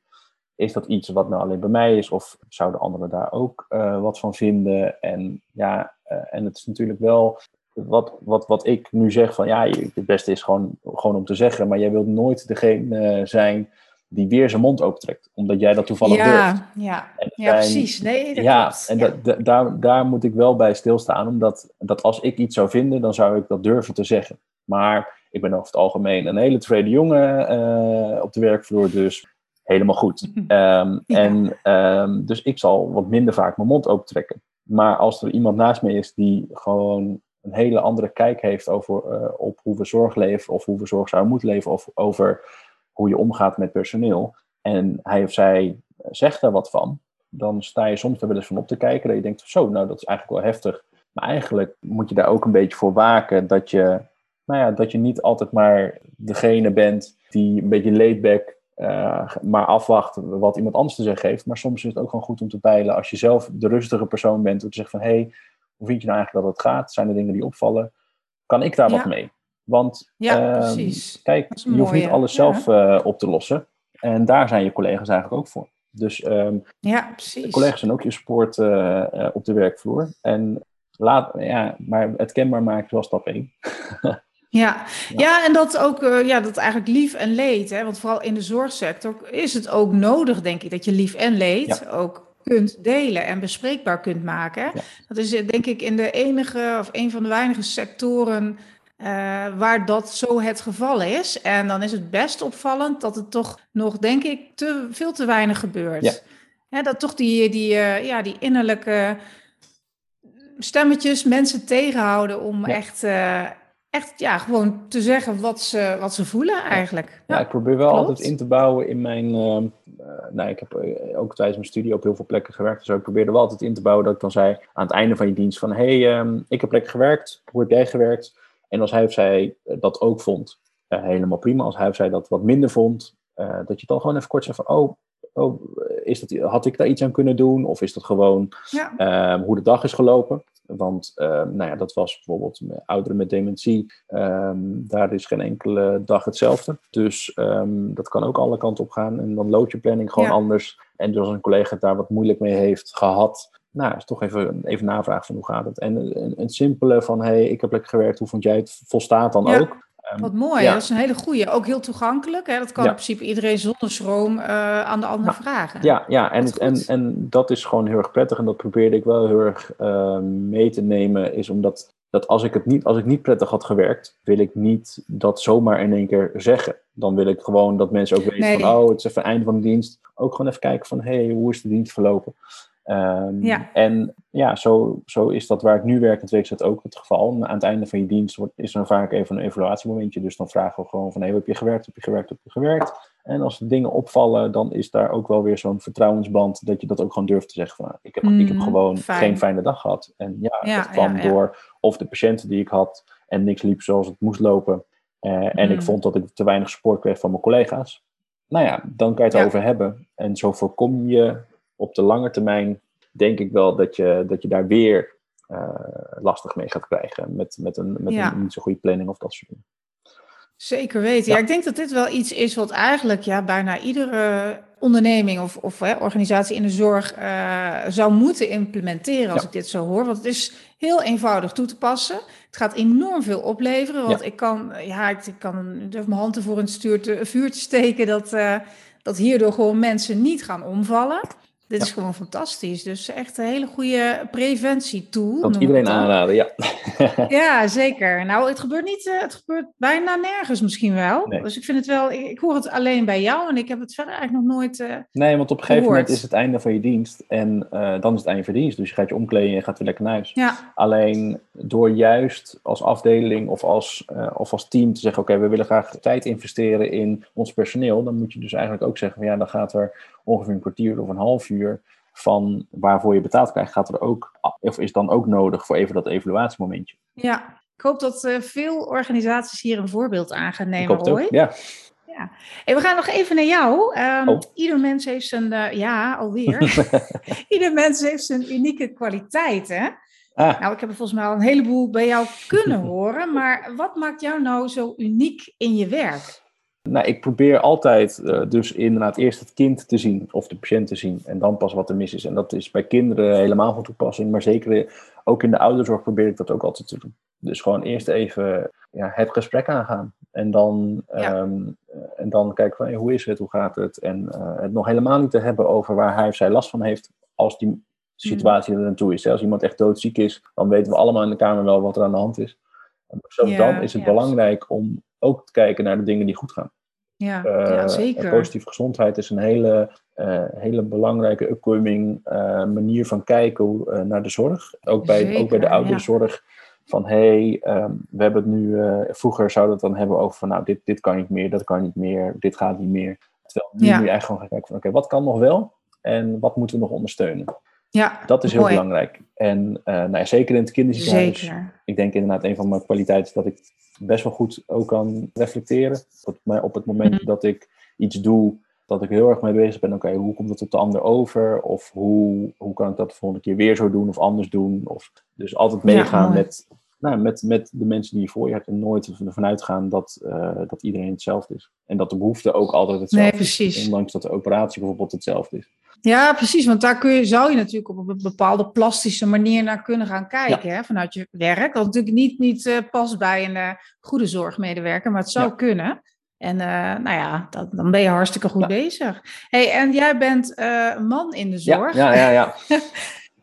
Speaker 2: is dat iets wat nou alleen bij mij is? Of zouden anderen daar ook eh, wat van vinden? En ja, eh, en het is natuurlijk wel wat, wat, wat ik nu zeg van, ja, het beste is gewoon, gewoon om te zeggen, maar jij wilt nooit degene eh, zijn die weer zijn mond opentrekt, omdat jij dat toevallig durft.
Speaker 1: ja, ja.
Speaker 2: En er
Speaker 1: ja
Speaker 2: zijn-
Speaker 1: precies. Nee, dat
Speaker 2: ja,
Speaker 1: klopt.
Speaker 2: en
Speaker 1: Ja.
Speaker 2: da- daar, daar moet ik wel bij stilstaan, omdat dat als ik iets zou vinden, dan zou ik dat durven te zeggen. Maar ik ben over het algemeen een hele tevreden jongen op de werkvloer, dus helemaal goed. [laughs] Ehm. En ehm, dus ik zal wat minder vaak mijn mond opentrekken. Maar als er iemand naast me is die gewoon een hele andere kijk heeft over, eh, op hoe we zorg leveren, of hoe we zorg zouden moeten leveren, of over hoe je omgaat met personeel, en hij of zij zegt daar wat van, dan sta je soms er wel eens van op te kijken. Dat je denkt, zo, nou dat is eigenlijk wel heftig. Maar eigenlijk moet je daar ook een beetje voor waken dat je, nou ja, dat je niet altijd maar degene bent die een beetje laidback eh, maar afwacht wat iemand anders te zeggen heeft. Maar soms is het ook gewoon goed om te peilen als je zelf de rustige persoon bent. Om te zeggen van, hé, hey, hoe vind je nou eigenlijk dat het gaat? Zijn er dingen die opvallen? Kan ik daar
Speaker 1: Ja.
Speaker 2: wat mee? Want
Speaker 1: Ja,
Speaker 2: ehm, kijk, je hoeft niet alles
Speaker 1: ja.
Speaker 2: zelf eh, op te lossen. En daar zijn je collega's eigenlijk ook voor. Dus ehm,
Speaker 1: Ja, precies.
Speaker 2: de collega's zijn ook je support eh, op de werkvloer. En laat, ja, maar het kenbaar maken is wel stap 1. [laughs]
Speaker 1: Ja. ja, en dat ook, eh, ja, dat eigenlijk lief en leed. Hè? Want vooral in de zorgsector is het ook nodig, denk ik, dat je lief en leed ook kunt delen en bespreekbaar kunt maken.
Speaker 2: Ja.
Speaker 1: Dat is eh, denk ik in de enige of een van de weinige sectoren eh, waar dat zo het geval is. En dan is het best opvallend dat het toch nog, denk ik, te, veel te weinig gebeurt.
Speaker 2: Ja.
Speaker 1: Hè, dat toch die, die, ja, die innerlijke stemmetjes mensen tegenhouden om echt, echt ja, gewoon te zeggen wat ze, wat ze voelen eigenlijk.
Speaker 2: Ja, ik probeer wel altijd in te bouwen in mijn... Uh, nou, ik heb eh, ook tijdens mijn studie op heel veel plekken gewerkt. Dus ik probeerde wel altijd in te bouwen dat ik dan zei aan het einde van je dienst van... hé, hey, um, ik heb lekker gewerkt. Hoe heb jij gewerkt? En als hij of zij dat ook vond, helemaal prima. Als hij of zij dat wat minder vond, dat je dan gewoon even kort zegt van... oh, oh is dat, had ik daar iets aan kunnen doen? Of is dat gewoon ja. Ehm, hoe de dag is gelopen? Want ehm, nou ja, dat was bijvoorbeeld ouderen met dementie. Um, daar is geen enkele dag hetzelfde. Dus dat kan ook alle kanten op gaan. En dan lood je planning gewoon anders. En dus als een collega daar wat moeilijk mee heeft gehad, nou, is toch even, even navragen van hoe gaat het. En een, een simpele van, hey, ik heb lekker gewerkt, hoe vond jij het? Volstaat dan ook.
Speaker 1: Ehm, Wat mooi, dat is een hele goede. Ook heel toegankelijk. Hè? Dat kan in principe iedereen zonder schroom uh, aan de ander vragen.
Speaker 2: Ja, ja en, en, en dat is gewoon heel erg prettig. En dat probeerde ik wel heel erg uh, mee te nemen. Is omdat dat als ik, het niet, als ik niet prettig had gewerkt, wil ik niet dat zomaar in één keer zeggen. Dan wil ik gewoon dat mensen ook weten van, oh, het is even einde van de dienst. Ook gewoon even kijken van, hé, hey, hoe is de dienst verlopen? Um, ja. En ja, zo, zo is dat waar ik nu werk, het dat ook het geval. aan het einde van je dienst wordt, is er vaak even een evaluatiemomentje. Dus dan vragen we gewoon van, hey, heb je gewerkt, heb je gewerkt, heb je gewerkt? En als er dingen opvallen, dan is daar ook wel weer zo'n vertrouwensband dat je dat ook gewoon durft te zeggen van, ik heb, ik heb mm, gewoon geen fijne dag gehad. En ja, ja dat kwam door of de patiënten die ik had en niks liep zoals het moest lopen. Uh, en ik mm. vond dat ik te weinig support kreeg van mijn collega's. Nou ja, dan kan je het over hebben. En zo voorkom je op de lange termijn denk ik wel dat je, dat je daar weer uh, lastig mee gaat krijgen. Met, met, een, met een niet zo goede planning of dat soort dingen.
Speaker 1: Zeker weten. Ja. ik denk dat dit wel iets is wat eigenlijk ja, bijna iedere onderneming of, of hè, organisatie in de zorg uh, zou moeten implementeren als ik dit zo hoor. Want het is heel eenvoudig toe te passen. Het gaat enorm veel opleveren. Want ik kan, ja, ik, ik kan durf mijn hand ervoor in het stuur vuurtje steken dat, uh, dat hierdoor gewoon mensen niet gaan omvallen. Dit is gewoon fantastisch. Dus echt een hele goede preventietool.
Speaker 2: Kan iedereen aanraden, ja. [laughs] [laughs]
Speaker 1: ja, zeker. Nou, het gebeurt niet, uh, het gebeurt bijna nergens misschien wel. Dus ik vind het wel, ik, hoor het alleen bij jou en ik heb het verder eigenlijk nog nooit. Uh,
Speaker 2: nee, want op een gegeven moment is het einde van je dienst en uh, dan is het einde van dienst. Dus je gaat je omkleden en je gaat weer lekker naar huis. Ja. Alleen door juist als afdeling of als, of als team te zeggen: oké, we willen graag tijd investeren in ons personeel, dan moet je dus eigenlijk ook zeggen: van, ja, dan gaat er ongeveer een kwartier of een half uur van waarvoor je betaald krijgt, gaat er ook, of is dan ook nodig voor even dat evaluatiemomentje.
Speaker 1: Ja, ik hoop dat uh, veel organisaties hier een voorbeeld aan gaan nemen,
Speaker 2: Roy. Ja.
Speaker 1: Ja. En we gaan nog even naar jou. Um, oh. Ieder mens heeft zijn, uh, ja, alweer. [laughs] ieder mens heeft zijn unieke kwaliteiten. Ah. Nou, ik heb er volgens mij al een heleboel bij jou [laughs] kunnen horen. Maar wat maakt jou nou zo uniek in je werk?
Speaker 2: Nou, ik probeer altijd uh, dus inderdaad eerst het kind te zien of de patiënt te zien en dan pas wat er mis is. En dat is bij kinderen helemaal van toepassing, maar zeker ook in de ouderzorg probeer ik dat ook altijd te doen. Dus gewoon eerst even ja, het gesprek aangaan en dan, ehm, en dan kijken van hey, hoe is het, hoe gaat het. En uh, het nog helemaal niet te hebben over waar hij of zij last van heeft als die situatie er naartoe is. Als iemand echt doodziek is, dan weten we allemaal in de kamer wel wat er aan de hand is. En zo dan is het belangrijk om ook te kijken naar de dingen die goed gaan.
Speaker 1: Ja, ja eh, zeker.
Speaker 2: Positieve gezondheid is een hele, uh, hele belangrijke upcoming uh, manier van kijken naar de zorg. Ook bij, ook bij de ouderenzorg. Ja. Van hé, hey, um, we hebben het nu, vroeger zouden we het dan hebben over van nou, dit, dit kan niet meer, dat kan niet meer, dit gaat niet meer. Terwijl nu ja. nu eigenlijk gewoon gaan kijken van oké, okay, wat kan nog wel en wat moeten we nog ondersteunen?
Speaker 1: Ja,
Speaker 2: dat is heel belangrijk. En nou ja, zeker in het kinderziekenhuis. Zeker. Ik denk inderdaad, een van mijn kwaliteiten is dat ik best wel goed ook kan reflecteren. Maar op het moment mhm. dat ik iets doe, dat ik heel erg mee bezig ben. Oké, hoe komt het op de ander over? Of hoe, hoe kan ik dat de volgende keer weer zo doen of anders doen? Of, dus altijd meegaan met, nou, met, met de mensen die je voor je hebt. En nooit ervan uitgaan dat, uh, dat iedereen hetzelfde is. En dat de behoefte ook altijd hetzelfde nee, precies. is. Ondanks dat de operatie bijvoorbeeld hetzelfde is.
Speaker 1: Ja, precies. Want daar kun je, zou je natuurlijk op een bepaalde plastische manier naar kunnen gaan kijken hè, vanuit je werk. Dat natuurlijk niet, niet uh, past bij een uh, goede zorgmedewerker, maar het zou kunnen. En uh, nou ja, dat, dan ben je hartstikke goed bezig. Hey, en jij bent man in de zorg.
Speaker 2: Ja, ja, ja.
Speaker 1: Ja,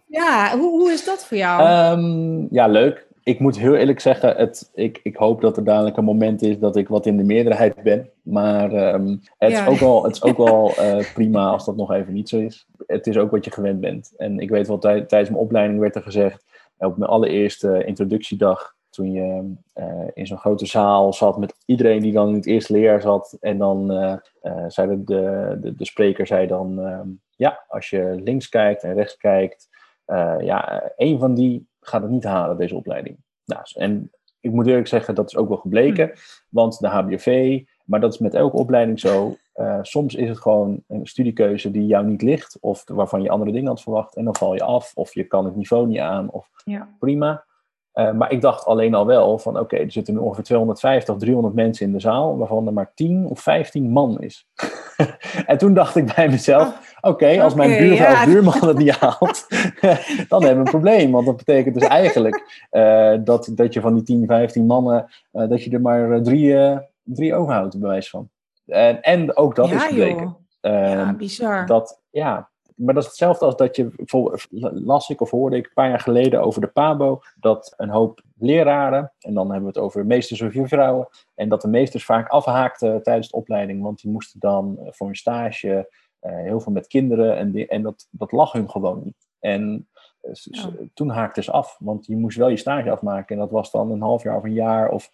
Speaker 1: [laughs] ja hoe, hoe is dat voor jou?
Speaker 2: Um, ja, leuk ik moet heel eerlijk zeggen, het, ik, ik hoop dat er dadelijk een moment is dat ik wat in de meerderheid ben. Maar um, het, is ook wel, het is ook wel uh, [laughs] prima als dat nog even niet zo is. Het is ook wat je gewend bent. En ik weet wel, tij, tijdens mijn opleiding werd er gezegd, op mijn allereerste introductiedag, toen je in zo'n grote zaal zat met iedereen die dan in het eerste leer zat. En dan zei de, de, de, spreker zei dan, ehm, ja, als je links kijkt en rechts kijkt, ja, één van die gaat het niet halen, deze opleiding. Nou, en ik moet eerlijk zeggen, dat is ook wel gebleken. Hm. Want de HBV, maar dat is met elke opleiding zo. Uh, soms is het gewoon een studiekeuze die jou niet ligt, of waarvan je andere dingen had verwacht, en dan val je af, of je kan het niveau niet aan, of ja. prima. Uh, maar ik dacht alleen al wel van oké, er zitten nu ongeveer 250, 300 mensen in de zaal, waarvan er maar 10 of 15 man is. [laughs] en toen dacht ik bij mezelf, oké, als mijn buurvrouw of buurman het niet haalt, [laughs] dan hebben we een probleem. Want dat betekent dus eigenlijk uh, dat, dat je van die 10, 15 mannen, uh, dat je er maar drie, drie overhoudt, bij wijze van. En, en ook dat is gebleken.
Speaker 1: ja, ehm, bizar.
Speaker 2: Dat, ja, maar dat is hetzelfde als dat je, las ik of hoorde ik een paar jaar geleden over de PABO, dat een hoop leraren, en dan hebben we het over meesters of vrouwen, en dat de meesters vaak afhaakten tijdens de opleiding, want die moesten dan eh, voor een stage heel veel met kinderen, en, en dat, dat lag hun gewoon niet. En uh, toen haakten ze af, want je moest wel je stage afmaken, en dat was dan een half jaar of een jaar, of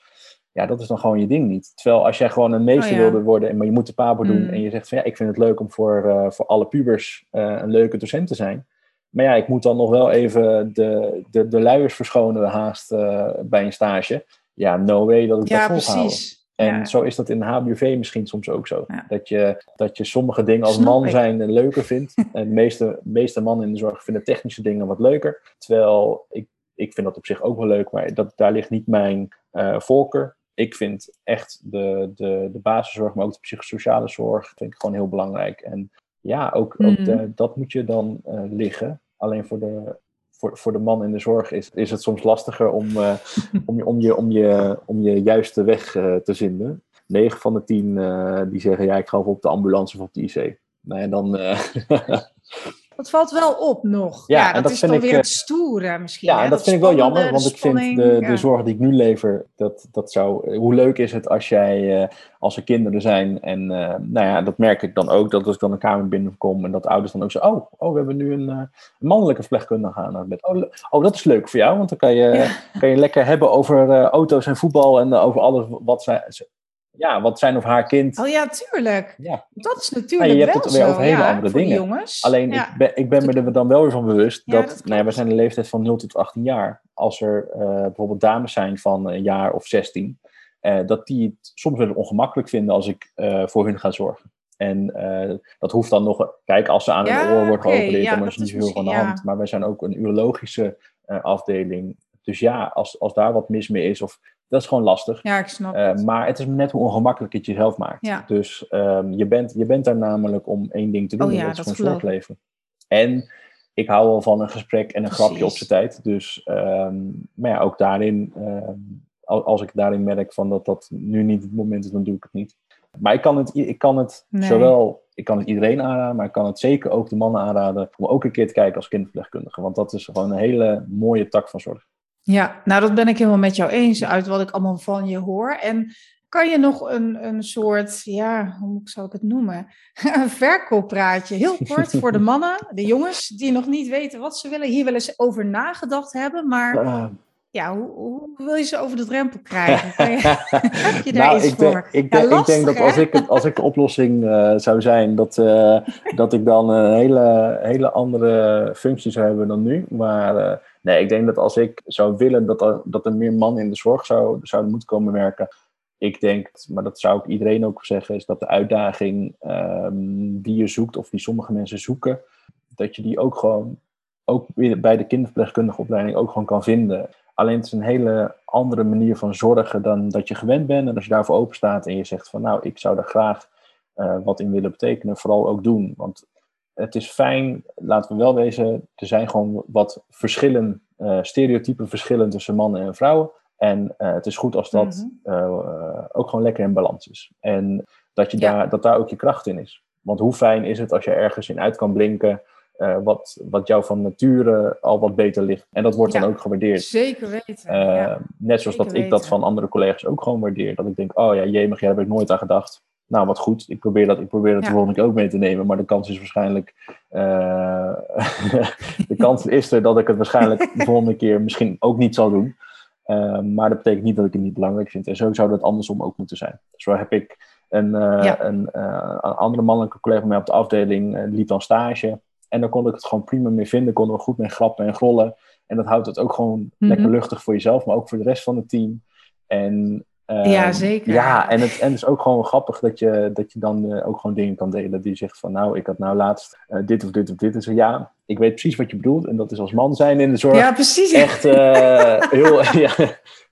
Speaker 2: ja, dat is dan gewoon je ding niet. Terwijl als jij gewoon een meester oh, wilde worden, maar je moet de pabo doen mm. en je zegt van ja, ik vind het leuk om voor, uh, voor alle pubers uh, een leuke docent te zijn. Maar ja, ik moet dan nog wel even de, de, de luiers verschonen haast uh, bij een stage. Ja, no way dat ik ja, dat volhouden. En ja. zo is dat in de HBV misschien soms ook zo. Dat, je, dat je sommige dingen als man zijn leuker vindt. [laughs] en de meeste, meeste mannen in de zorg vinden technische dingen wat leuker. Terwijl ik, ik vind dat op zich ook wel leuk, maar dat, daar ligt niet mijn uh, voorkeur ik vind echt de, de, de basiszorg, maar ook de psychosociale zorg, vind ik gewoon heel belangrijk. En ja, ook, ook mhm. de, dat moet je dan uh, liggen. Alleen voor de, voor, voor de man in de zorg is, is het soms lastiger om, uh, [laughs] om, je, om, je, om, je, om je juiste weg uh, te vinden. 9 van de 10 die zeggen ja, ik ga op de ambulance of op de IC. Nee, dan. [laughs]
Speaker 1: Dat valt wel op nog. Ja, dat, is dan weer het stoere misschien.
Speaker 2: Ja, en dat, vind ik wel jammer, want ik vind de, de zorg die ik nu lever, dat, dat zou, hoe leuk is het als jij, uh, als er kinderen zijn en nou ja, dat merk ik dan ook, dat als ik dan een kamer binnenkom en dat ouders dan ook zeggen, oh, oh we hebben nu een, een mannelijke verpleegkundige aan het bed. Oh, oh, dat is leuk voor jou, want dan kan je, kan je lekker hebben over auto's en voetbal en over alles wat zij, ja, wat zijn of haar kind.
Speaker 1: Oh ja, tuurlijk. Ja. Dat is natuurlijk. Ja,
Speaker 2: je hebt het weer over hele andere dingen. Jongens. Alleen ik ben, ik ben me er dan wel weer van bewust dat, dat nou ja, we zijn de leeftijd van 0 tot 18 jaar. Als er uh, bijvoorbeeld dames zijn van een jaar of 16, uh, eh, dat die het soms wel ongemakkelijk vinden als ik uh, voor hun ga zorgen. En dat hoeft dan nog, kijk, als ze aan ja, hun oor wordt okay, geopereerd, dan is niet veel van de hand. Maar wij zijn ook een urologische afdeling. Dus ja, als, als daar wat mis mee is, of dat is gewoon lastig.
Speaker 1: Ja, ik snap
Speaker 2: uh, Maar het is net hoe ongemakkelijk het jezelf maakt. Ja. Dus um, je, bent, je bent daar namelijk om één ding te doen. Oh, ja, dat is gewoon zorgleven. En ik hou wel van een gesprek en een grapje op zijn tijd. Dus, um, maar ja, ook daarin, um, als ik daarin merk van dat dat nu niet het moment is, dan doe ik het niet. Maar ik kan het, ik kan het nee. zowel, ik kan het iedereen aanraden, maar ik kan het zeker ook de mannen aanraden om ook een keer te kijken als kinderverpleegkundige. Want dat is gewoon een hele mooie tak van zorg.
Speaker 1: Ja, nou dat ben ik helemaal met jou eens uit wat ik allemaal van je hoor. En kan je nog een, een soort, ja, hoe zou ik het noemen? [laughs] een verkooppraatje, heel kort voor de mannen, de jongens, die nog niet weten wat ze willen, hier wel eens over nagedacht hebben, maar uh, ja, hoe, hoe, wil je ze over de drempel krijgen? [laughs] Je, [laughs] heb je daar nou, iets
Speaker 2: ik voor? ik, denk, ik denk dat als ik, als ik de oplossing uh, zou zijn, dat, uh, dat ik dan een hele, hele andere functie zou hebben dan nu. Maar uh, nee, ik denk dat als ik zou willen dat er, dat er meer mannen in de zorg zou, zouden moeten komen werken. Ik denk, maar dat zou ik iedereen ook zeggen, is dat de uitdaging um, die je zoekt, of die sommige mensen zoeken, dat je die ook gewoon, ook bij de kinderverpleegkundige opleiding, ook gewoon kan vinden. Alleen het is een hele andere manier van zorgen dan dat je gewend bent. En als je daarvoor open staat en je zegt van nou, ik zou daar graag uh, wat in willen betekenen, vooral ook doen. Want het is fijn, laten we wel wezen, er zijn gewoon wat verschillen, uh, stereotypen verschillen tussen mannen en vrouwen. En uh, het is goed als dat mm -hmm. ook gewoon lekker in balans is. En dat, je ja. daar, dat daar ook je kracht in is. Want hoe fijn is het als je ergens in uit kan blinken uh, wat, wat jou van nature al wat beter ligt. En dat wordt ja, dan ook gewaardeerd.
Speaker 1: Zeker weten. Uh,
Speaker 2: ja. Net zoals dat ik dat van andere collega's ook gewoon waardeer. Dat ik denk, oh ja, jemig, daar heb ik nooit aan gedaad. Nou, wat goed. Ik probeer dat, ik probeer dat de volgende keer ook mee te nemen. Maar de kans is waarschijnlijk... Uh, [laughs] de kans is er dat ik het waarschijnlijk de volgende keer misschien ook niet zal doen. Ehm, maar dat betekent niet dat ik het niet belangrijk vind. En zo zou dat andersom ook moeten zijn. Zo heb ik een, uh, een, uh, een, andere mannelijke collega mij op de afdeling, liep dan stage. En dan kon ik het gewoon prima mee vinden. Konden we goed mee grappen en grollen. En dat houdt het ook gewoon mm -hmm. lekker luchtig voor jezelf, maar ook voor de rest van het team. En
Speaker 1: ja, ehm, zeker.
Speaker 2: Ja, en het, en is ook gewoon grappig dat je, dat je dan uh, ook gewoon dingen kan delen. Die zegt van, nou, ik had nou laatst uh, dit of dit of dit. En zo, ja, ik weet precies wat je bedoelt. En dat is als man zijn in de zorg.
Speaker 1: Ja, precies.
Speaker 2: Echt uh, [laughs] heel, ja,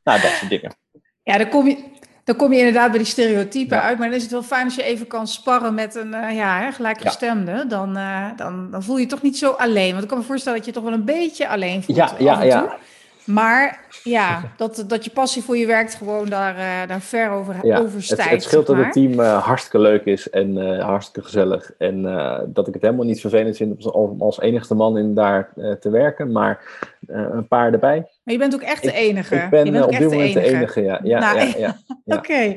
Speaker 2: nou, dat soort dingen.
Speaker 1: Ja, dan kom je, dan kom je inderdaad bij die stereotypen ja. uit. Maar dan is het wel fijn als je even kan sparren met een ja, hè, gelijkgestemde. Ja. Dan, dan, dan voel je je toch niet zo alleen. Want ik kan me voorstellen dat je toch wel een beetje alleen voelt.
Speaker 2: Ja, ja, ja.
Speaker 1: Maar ja, dat, dat je passie voor je werkt gewoon daar, uh, daar ver over, ja, overstijgt.
Speaker 2: Het, het scheelt dat het team uh, hartstikke leuk is en uh, hartstikke gezellig. En dat ik het helemaal niet vervelend vind om als enigste man in daar te werken. Maar een paar erbij.
Speaker 1: Maar je bent ook echt de enige.
Speaker 2: Ik, ik ben
Speaker 1: je bent
Speaker 2: op dit moment de enige, ja. ja, nou, ja, ja, [laughs]
Speaker 1: ja. Oké. [laughs]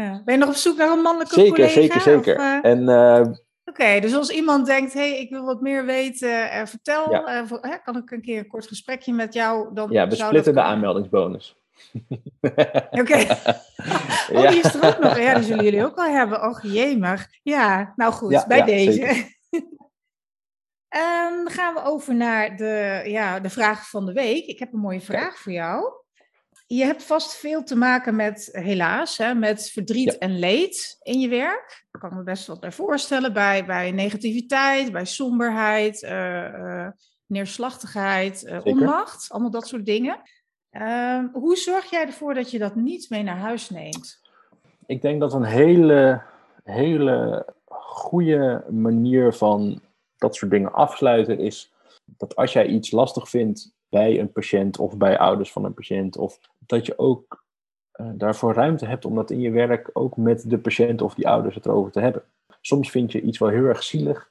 Speaker 1: Okay. ben je nog op zoek naar een mannelijke
Speaker 2: zeker,
Speaker 1: collega?
Speaker 2: Zeker, zeker, zeker. En
Speaker 1: okay, dus als iemand denkt, hey, ik wil wat meer weten, uh, vertel, ja. uh, hè, kan ik een keer een kort gesprekje met jou? Dan
Speaker 2: ja, we splitten de aanmeldingsbonus.
Speaker 1: Oké. Okay. [laughs] [laughs] oh, ja. die is er ook nog. Ja, die zullen jullie ook wel hebben. Och, jemig. Ja, nou goed, ja, bij deze. um, [laughs] dan gaan we over naar de, ja, de vraag van de week. Ik heb een mooie vraag voor jou je hebt vast veel te maken met, helaas, hè, met verdriet ja. en leed in je werk. Ik kan me best wat bij voorstellen. Bij, bij negativiteit, bij somberheid, uh, uh, neerslachtigheid, uh, onmacht. Allemaal dat soort dingen. Ehm, hoe zorg jij ervoor dat je dat niet mee naar huis neemt?
Speaker 2: Ik denk dat een hele, hele goede manier van dat soort dingen afsluiten is dat als jij iets lastig vindt bij een patiënt of bij ouders van een patiënt. Of dat je ook uh, daarvoor ruimte hebt om dat in je werk ook met de patiënt of die ouders het erover te hebben. Soms vind je iets wel heel erg zielig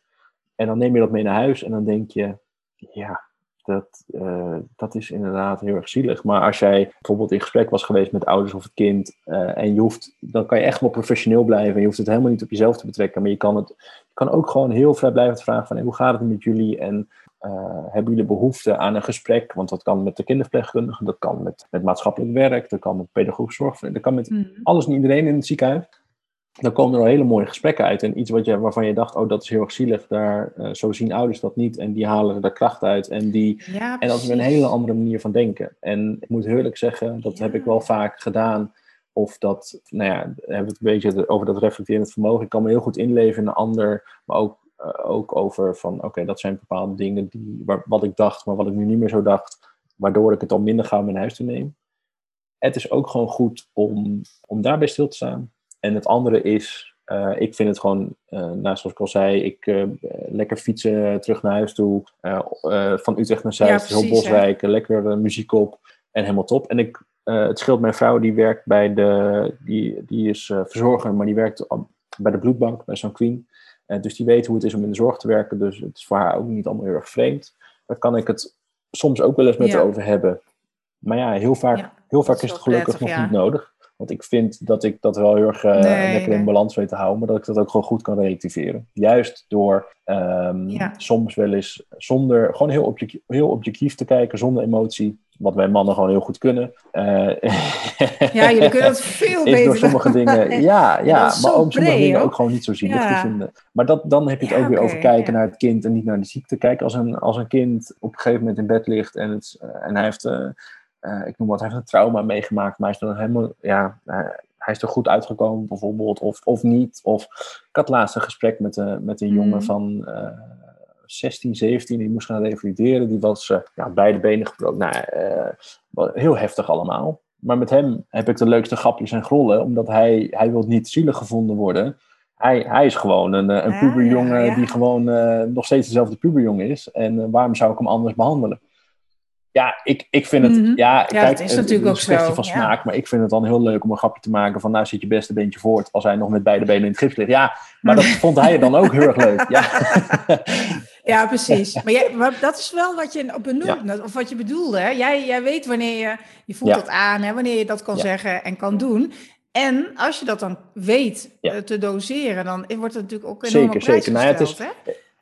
Speaker 2: en dan neem je dat mee naar huis en dan denk je, ja, dat, uh, dat is inderdaad heel erg zielig. Maar als jij bijvoorbeeld in gesprek was geweest met ouders of het kind uh, en je hoeft, dan kan je echt wel professioneel blijven en je hoeft het helemaal niet op jezelf te betrekken. Maar je kan, het, kan ook gewoon heel vrijblijvend vragen van hoe gaat het met jullie en uh, hebben jullie behoefte aan een gesprek? Want dat kan met de kinderverpleegkundige, dat kan met, met maatschappelijk werk, dat kan met pedagogisch zorg, dat kan met mm. alles en iedereen in het ziekenhuis. Dan komen er al hele mooie gesprekken uit. En iets wat je, waarvan je dacht, oh dat is heel erg zielig, daar, uh, zo zien ouders dat niet. En die halen er kracht uit. En, die,
Speaker 1: ja,
Speaker 2: en dat is een hele andere manier van denken. En ik moet eerlijk zeggen, dat ja. heb ik wel vaak gedaan. Of dat, nou ja, hebben we het een beetje over dat reflecterend vermogen. Ik kan me heel goed inleven in een ander, maar ook ook over van oké, okay, dat zijn bepaalde dingen die, waar, wat ik dacht, maar wat ik nu niet meer zo dacht, waardoor ik het al minder gauw naar huis te neem. Het is ook gewoon goed om, om daarbij stil te staan. En het andere is, uh, ik vind het gewoon, uh, nou, zoals ik al zei, ik lekker fietsen terug naar huis toe, van Utrecht naar Zuid, ja, heel Boswijk, lekker muziek op en helemaal top. En ik, het scheelt mijn vrouw, die werkt bij de, die, die is verzorger, maar die werkt bij de bloedbank, bij St. Queen. Uh, dus die weet hoe het is om in de zorg te werken. Dus het is voor haar ook niet allemaal heel erg vreemd. Daar kan ik het soms ook wel eens met ja. over hebben. Maar ja, heel vaak, ja, heel vaak is, is het gelukkig prettig, nog niet nodig. Want ik vind dat ik dat wel heel erg uh, nee, lekker nee. in balans weet te houden. Maar dat ik dat ook gewoon goed kan relativeren. Juist door um, soms wel eens zonder, gewoon heel objectief, heel objectief te kijken, zonder emotie. Wat wij mannen gewoon heel goed kunnen. Uh,
Speaker 1: ja, jullie kunnen het [laughs] veel beter.
Speaker 2: door sommige dingen, ja, ja maar om sommige dingen ook gewoon niet zo zielig ja. te vinden. Maar dat, dan heb je het ja, ook weer okay, over kijken naar het kind en niet naar de ziekte. Kijk, als een, als een kind op een gegeven moment in bed ligt en, het, uh, en hij heeft, uh, ik noem wat, hij heeft een trauma meegemaakt, maar hij is er helemaal, ja, hij is er goed uitgekomen bijvoorbeeld, of, of niet. Of ik had laatst een gesprek met, met een jongen mm. van 16, 17, die moest gaan revalideren. Die was uh, ja, beide benen gebroken. Nou, uh, heel heftig allemaal. Maar met hem heb ik de leukste grapjes en grollen, omdat hij, hij wil niet zielig gevonden worden. Hij, hij is gewoon een, een ja, puberjongen ja, ja. die gewoon uh, nog steeds dezelfde puberjongen is. En waarom zou ik hem anders behandelen? Ja, ik, ik vind het. Mm -hmm. Ja, kijk,
Speaker 1: het is natuurlijk ook
Speaker 2: zo. van smaak, maar ik vind het dan heel leuk om een grapje te maken van. Nou, zit je beste beentje voort als hij nog met beide benen in het gips ligt. Ja, maar dat vond hij dan ook heel erg leuk. Ja. [laughs]
Speaker 1: Ja, precies. Maar, jij, maar, dat is wel wat je ja. of wat je bedoelde. Hè? Jij, jij weet wanneer je, je voelt ja. het aan, hè? wanneer je dat kan ja. zeggen en kan doen. En als je dat dan weet te doseren, dan wordt het natuurlijk ook enorm
Speaker 2: Zeker, zeker. Nou, het is,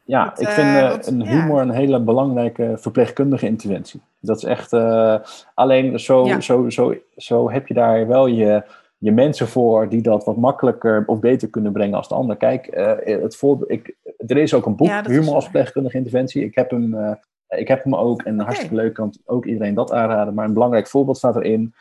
Speaker 2: Ja, ik vind uh, een humor een hele belangrijke verpleegkundige interventie. Dat is echt. alleen zo, zo, zo, zo heb je daar wel je, je mensen voor die dat wat makkelijker of beter kunnen brengen als de ander. Kijk, het voor, ik, er is ook een boek, Humor als verpleegkundige interventie. Ik heb hem ik heb hem ook en hartstikke leuk, kan ook iedereen dat aanraden. Maar een belangrijk voorbeeld staat erin.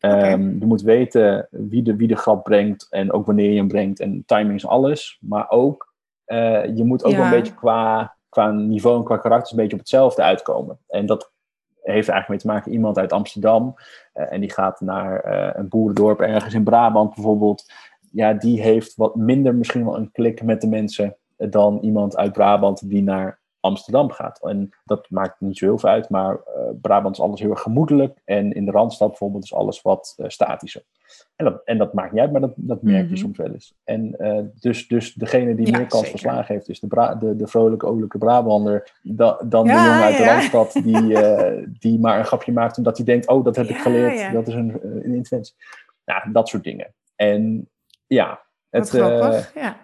Speaker 2: Um, Je moet weten wie de, wie de grap brengt en ook wanneer je hem brengt. En timing is alles. Maar ook, uh, je moet ook wel een beetje qua, qua niveau en qua karakter een beetje op hetzelfde uitkomen. En dat heeft eigenlijk mee te maken iemand uit Amsterdam. Uh, en die gaat naar uh, een boerendorp ergens in Brabant bijvoorbeeld. Ja, die heeft wat minder misschien wel een klik met de mensen dan iemand uit Brabant die naar Amsterdam gaat. En dat maakt niet zo heel veel uit, maar uh, Brabant is alles heel erg gemoedelijk. En in de Randstad bijvoorbeeld is alles wat uh, statischer. En dat, en dat maakt niet uit, maar dat, dat merk je mhm. soms wel eens. En uh, dus, dus degene die meer kans verslagen heeft, is de, Bra de, de vrolijke, olijke Brabander, da, dan de jongen uit de Randstad die, die maar een grapje maakt omdat hij denkt, oh, dat heb ik geleerd, dat is een, een interventie. Nou, dat soort dingen. En ja,
Speaker 1: het... grappig, ja.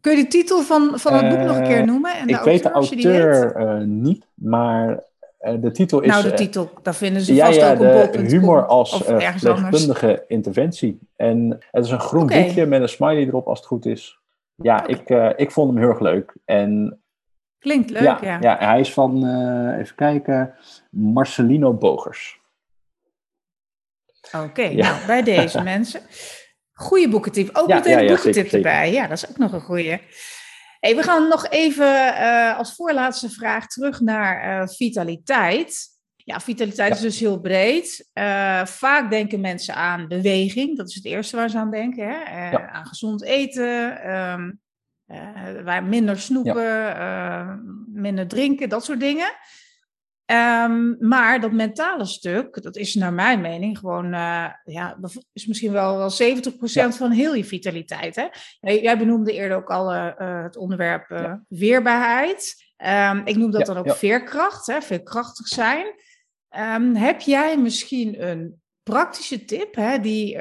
Speaker 1: Kun je de titel van, van het boek nog een keer eh, noemen? En
Speaker 2: ik weet de auteur uh, niet, maar uh, de titel is...
Speaker 1: Nou, de titel, daar vinden ze vast ja, ook op
Speaker 2: bol.com. humor als verpleegkundige interventie. En het is een groen okay. boekje met een smiley erop als het goed is. Ja, okay. ik, ik vond hem heel erg leuk. En,
Speaker 1: Klinkt leuk, ja.
Speaker 2: Ja, ja hij is van, even kijken, Marcelino Bogers.
Speaker 1: Oké, nou, bij deze [laughs] mensen. Goede boekentip. Ook meteen een boekentip erbij. Ja, dat is ook nog een goede. Hey, we gaan nog even uh, als voorlaatste vraag terug naar uh, vitaliteit. Ja, vitaliteit is dus heel breed. Uh, vaak denken mensen aan beweging. Dat is het eerste waar ze aan denken. Hè? Aan gezond eten, um, minder snoepen, minder drinken, dat soort dingen. Um, maar dat mentale stuk, dat is naar mijn mening gewoon, uh, ja, is misschien wel, wel 70% van heel je vitaliteit. Hè? Jij benoemde eerder ook al uh, het onderwerp uh, weerbaarheid. Um, ik noem dat dan ook veerkracht, hè? veerkrachtig zijn. Um, heb jij misschien een praktische tip hè, die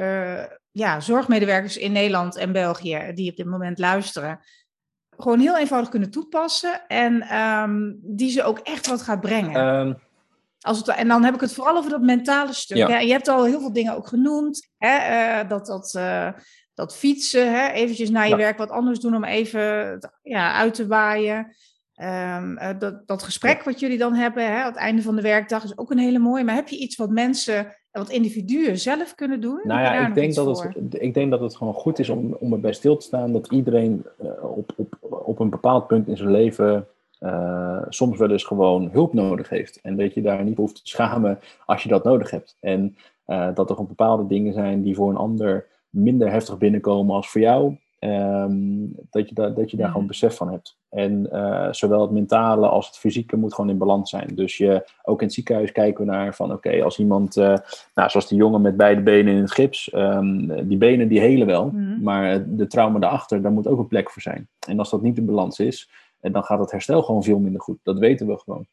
Speaker 1: ja, zorgmedewerkers in Nederland en België, die op dit moment luisteren, gewoon heel eenvoudig kunnen toepassen en um, die ze ook echt wat gaat brengen. Um, Als het, en dan heb ik het vooral over dat mentale stuk. Ja. Hè? Je hebt al heel veel dingen ook genoemd. Hè? Uh, dat, dat, uh, dat fietsen, hè? eventjes naar je ja. werk wat anders doen om even ja, uit te waaien. Um, uh, dat, dat gesprek wat jullie dan hebben hè, aan het einde van de werkdag is ook een hele mooie. Maar heb je iets wat mensen wat individuen zelf kunnen doen?
Speaker 2: Nou ja, ik denk, dat het, ik denk dat het gewoon goed is om, om erbij stil te staan dat iedereen uh, op, op, op een bepaald punt in zijn leven uh, soms wel eens gewoon hulp nodig heeft. En dat je daar niet hoeft te schamen als je dat nodig hebt. En uh, dat er gewoon bepaalde dingen zijn die voor een ander minder heftig binnenkomen als voor jou. Um, dat, je da dat je daar gewoon besef van hebt. En uh, zowel het mentale als het fysieke moet gewoon in balans zijn. Dus je, ook in het ziekenhuis kijken we naar van oké, okay, als iemand, uh, nou, zoals die jongen met beide benen in het gips, um, die benen die helen wel, mm -hmm. maar de trauma daarachter, daar moet ook een plek voor zijn. En als dat niet in balans is, dan gaat het herstel gewoon veel minder goed. Dat weten we gewoon.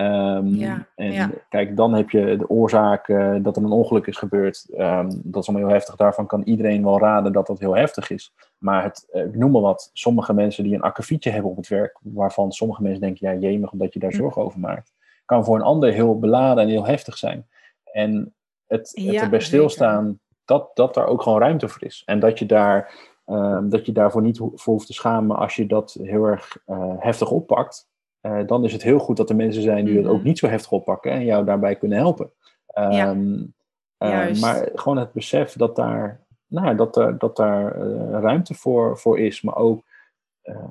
Speaker 2: Um, ja, en ja. kijk, dan heb je de oorzaak uh, dat er een ongeluk is gebeurd. Um, dat is allemaal heel heftig. Daarvan kan iedereen wel raden dat dat heel heftig is. Maar het, uh, ik noem maar wat, sommige mensen die een akkefietje hebben op het werk, waarvan sommige mensen denken, ja jemig, omdat je daar hm. zorgen over maakt, kan voor een ander heel beladen en heel heftig zijn. En het, het ja, erbij stilstaan, dat, dat daar ook gewoon ruimte voor is. En dat je daar... Um, dat je daarvoor niet voor hoeft te schamen als je dat heel erg uh, heftig oppakt. Uh, dan is het heel goed dat er mensen zijn die mm -hmm. het ook niet zo heftig oppakken en jou daarbij kunnen helpen. Um, ja. uh, maar gewoon het besef dat daar, nou, dat er, dat daar uh, ruimte voor, voor is, maar ook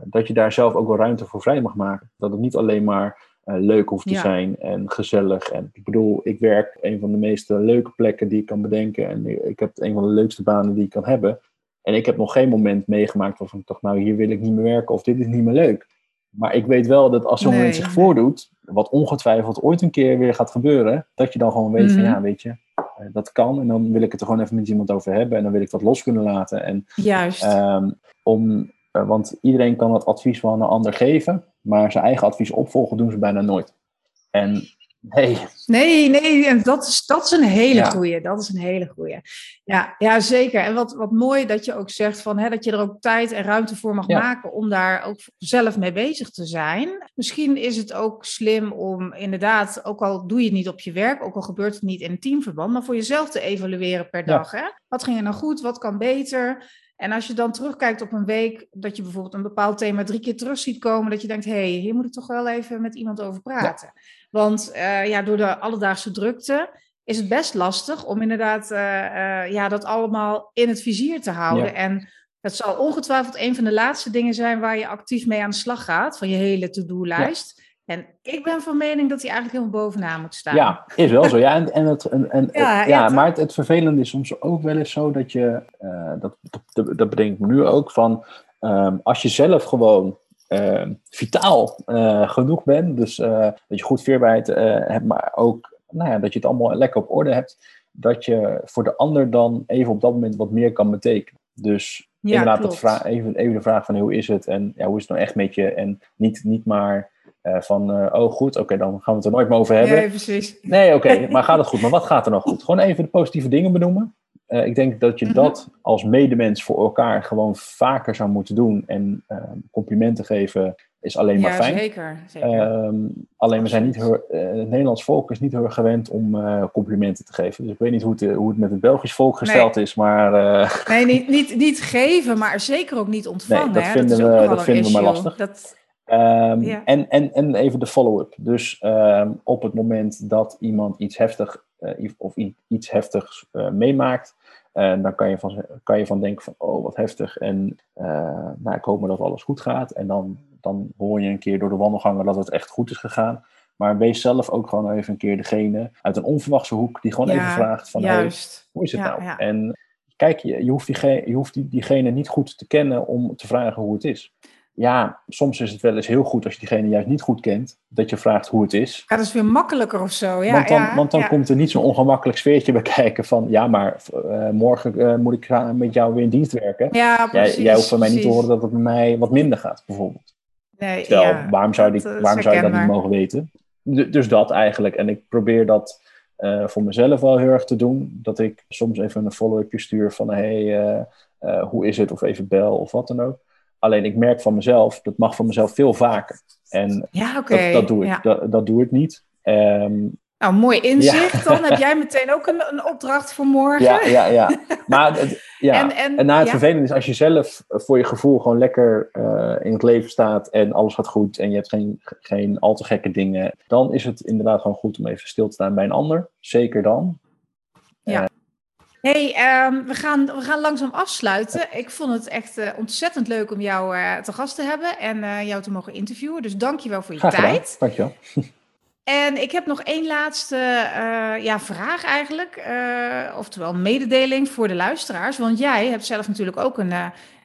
Speaker 2: dat je daar zelf ook wel ruimte voor vrij mag maken. Dat het niet alleen maar leuk hoeft te ja. zijn en gezellig. En ik bedoel, ik werk een van de meest leuke plekken die ik kan bedenken en ik heb een van de leukste banen die ik kan hebben. En ik heb nog geen moment meegemaakt waarvan ik dacht, nou hier wil ik niet meer werken of dit is niet meer leuk. Maar ik weet wel dat als zo'n nee, moment zich voordoet, wat ongetwijfeld ooit een keer weer gaat gebeuren, dat je dan gewoon weet mm van ja, weet je, dat kan. En dan wil ik het er gewoon even met iemand over hebben en dan wil ik dat los kunnen laten. En,
Speaker 1: Juist.
Speaker 2: Um, om, uh, want iedereen kan het advies van een ander geven, maar zijn eigen advies opvolgen doen ze bijna nooit. En Nee.
Speaker 1: Nee, nee, en dat is, dat is een hele ja. goeie. Dat is een hele goeie. Ja, ja zeker. En wat, wat mooi dat je ook zegt van, hè, dat je er ook tijd en ruimte voor mag maken om daar ook zelf mee bezig te zijn. Misschien is het ook slim om inderdaad, ook al doe je het niet op je werk, ook al gebeurt het niet in een teamverband, maar voor jezelf te evalueren per dag. Hè? Wat ging er nou goed? Wat kan beter? En als je dan terugkijkt op een week, dat je bijvoorbeeld een bepaald thema drie keer terug ziet komen, dat je denkt, hé, hey, hier moet ik toch wel even met iemand over praten. Want uh, ja, door de alledaagse drukte is het best lastig om inderdaad uh, uh, ja, dat allemaal in het vizier te houden. Ja. En het zal ongetwijfeld een van de laatste dingen zijn waar je actief mee aan de slag gaat, van je hele to-do-lijst. Ja. En ik ben van mening dat hij eigenlijk helemaal bovenaan moet staan.
Speaker 2: Ja, is wel zo. Ja, en, en het, en, en, ja, ja, maar het, het, vervelende is soms ook wel eens zo dat je, uh, dat, dat, dat bedenk ik me nu ook, van um, als je zelf gewoon uh, vitaal uh, genoeg bent, dus uh, dat je goed veerbaarheid hebt, maar ook nou ja, dat je het allemaal lekker op orde hebt, dat je voor de ander dan even op dat moment wat meer kan betekenen. Dus ja, inderdaad, dat vraag, even, even de vraag van hoe is het en ja, hoe is het nou echt met je en niet, niet maar uh, van, uh, oh goed, oké, okay, dan gaan we het er nooit meer over hebben.
Speaker 1: Nee, precies.
Speaker 2: Nee, oké, okay, maar gaat het goed? Maar wat gaat er nou goed? Gewoon even de positieve dingen benoemen. Uh, ik denk dat je mm -hmm. dat als medemens voor elkaar gewoon vaker zou moeten doen. En complimenten geven is alleen maar
Speaker 1: ja,
Speaker 2: fijn.
Speaker 1: Zeker, zeker.
Speaker 2: Um, alleen we zijn niet heel, het Nederlands volk is niet heel erg gewend om complimenten te geven. Dus ik weet niet hoe het, hoe het met het Belgisch volk gesteld
Speaker 1: nee.
Speaker 2: is, maar...
Speaker 1: Nee, niet, niet, niet geven, maar zeker ook niet ontvangen.
Speaker 2: Nee, dat
Speaker 1: hè?
Speaker 2: vinden,
Speaker 1: dat
Speaker 2: we, dat vinden we maar lastig.
Speaker 1: Dat,
Speaker 2: Um, ja. en, en, en even de follow-up. Dus um, op het moment dat iemand iets heftig of iets heftigs meemaakt, uh, dan kan je, van, kan je van denken van, oh wat heftig. En nou, ik hoop maar dat alles goed gaat. En dan, dan hoor je een keer door de wandelgangen dat het echt goed is gegaan. Maar wees zelf ook gewoon even een keer degene uit een onverwachte hoek die gewoon
Speaker 1: ja,
Speaker 2: even vraagt van, hey, hoe is het
Speaker 1: ja,
Speaker 2: nou? En kijk, je, je hoeft, diegene, je hoeft die, diegene niet goed te kennen om te vragen hoe het is ja, soms is het wel eens heel goed als je diegene juist niet goed kent, dat je vraagt hoe het is.
Speaker 1: Ja, dat is weer makkelijker of zo. Ja,
Speaker 2: want dan,
Speaker 1: ja,
Speaker 2: want dan
Speaker 1: ja.
Speaker 2: komt er niet zo'n ongemakkelijk sfeertje bij [laughs] kijken van, ja, maar uh, morgen uh, moet ik met jou weer in dienst werken.
Speaker 1: Ja, precies,
Speaker 2: jij, jij hoeft van mij
Speaker 1: precies.
Speaker 2: niet te horen dat het bij mij wat minder gaat, bijvoorbeeld.
Speaker 1: Nee,
Speaker 2: Terwijl,
Speaker 1: ja,
Speaker 2: waarom zou,
Speaker 1: dat,
Speaker 2: die, waarom zou je dat niet mogen weten? D dus dat eigenlijk. En ik probeer dat uh, voor mezelf wel heel erg te doen. Dat ik soms even een follow-upje stuur van, hey, hoe is het? Of even bel of wat dan ook. Alleen ik merk van mezelf, dat mag van mezelf veel vaker. En
Speaker 1: ja, okay.
Speaker 2: dat, dat, doe ik,
Speaker 1: ja.
Speaker 2: dat, dat, doe ik niet. Um,
Speaker 1: nou, mooi inzicht. Ja. Dan heb [laughs] jij meteen ook een, een, opdracht voor morgen.
Speaker 2: Ja, ja, ja. [laughs] Maar het, ja. En, en, en na het ja. vervelende is, als je zelf voor je gevoel gewoon lekker uh, in het leven staat en alles gaat goed en je hebt geen, geen al te gekke dingen, dan is het inderdaad gewoon goed om even stil te staan bij een ander. Zeker dan.
Speaker 1: Hey, um, we, gaan, we gaan langzaam afsluiten. Ik vond het echt uh, ontzettend leuk om jou uh, te gast te hebben en uh, jou te mogen interviewen. Dus dank je wel voor je
Speaker 2: Graag
Speaker 1: tijd.
Speaker 2: Dank je wel.
Speaker 1: En ik heb nog één laatste ja, vraag eigenlijk, oftewel mededeling voor de luisteraars. Want jij hebt zelf natuurlijk ook een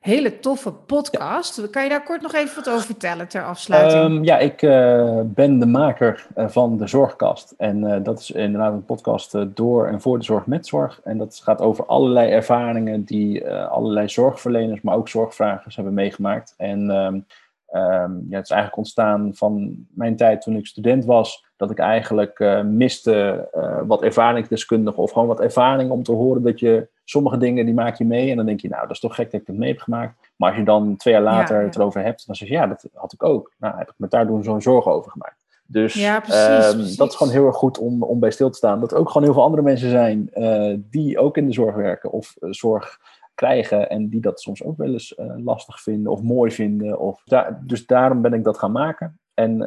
Speaker 1: hele toffe podcast. Kan je daar kort nog even wat over vertellen ter afsluiting?
Speaker 2: Um, ja, ik uh, ben de maker uh, van de Zorgkast. En uh, dat is inderdaad een podcast door en voor de zorg met zorg. En dat gaat over allerlei ervaringen die allerlei zorgverleners, maar ook zorgvragers hebben meegemaakt. En um, um, ja, het is eigenlijk ontstaan van mijn tijd toen ik student was. Dat ik eigenlijk miste wat ervaringsdeskundigen of gewoon wat ervaring om te horen dat je sommige dingen die maak je mee en dan denk je, nou, dat is toch gek dat ik dat mee heb gemaakt. Maar als je dan twee jaar later ja, ja. het erover hebt, dan zeg je, ja, dat had ik ook. Nou, heb ik me daar zo'n zorgen over gemaakt. Dus
Speaker 1: ja, precies,
Speaker 2: um,
Speaker 1: precies.
Speaker 2: dat is gewoon heel erg goed om, om bij stil te staan. Dat er ook gewoon heel veel andere mensen zijn uh, die ook in de zorg werken of zorg krijgen en die dat soms ook wel eens uh, lastig vinden of mooi vinden. Of da dus daarom ben ik dat gaan maken. En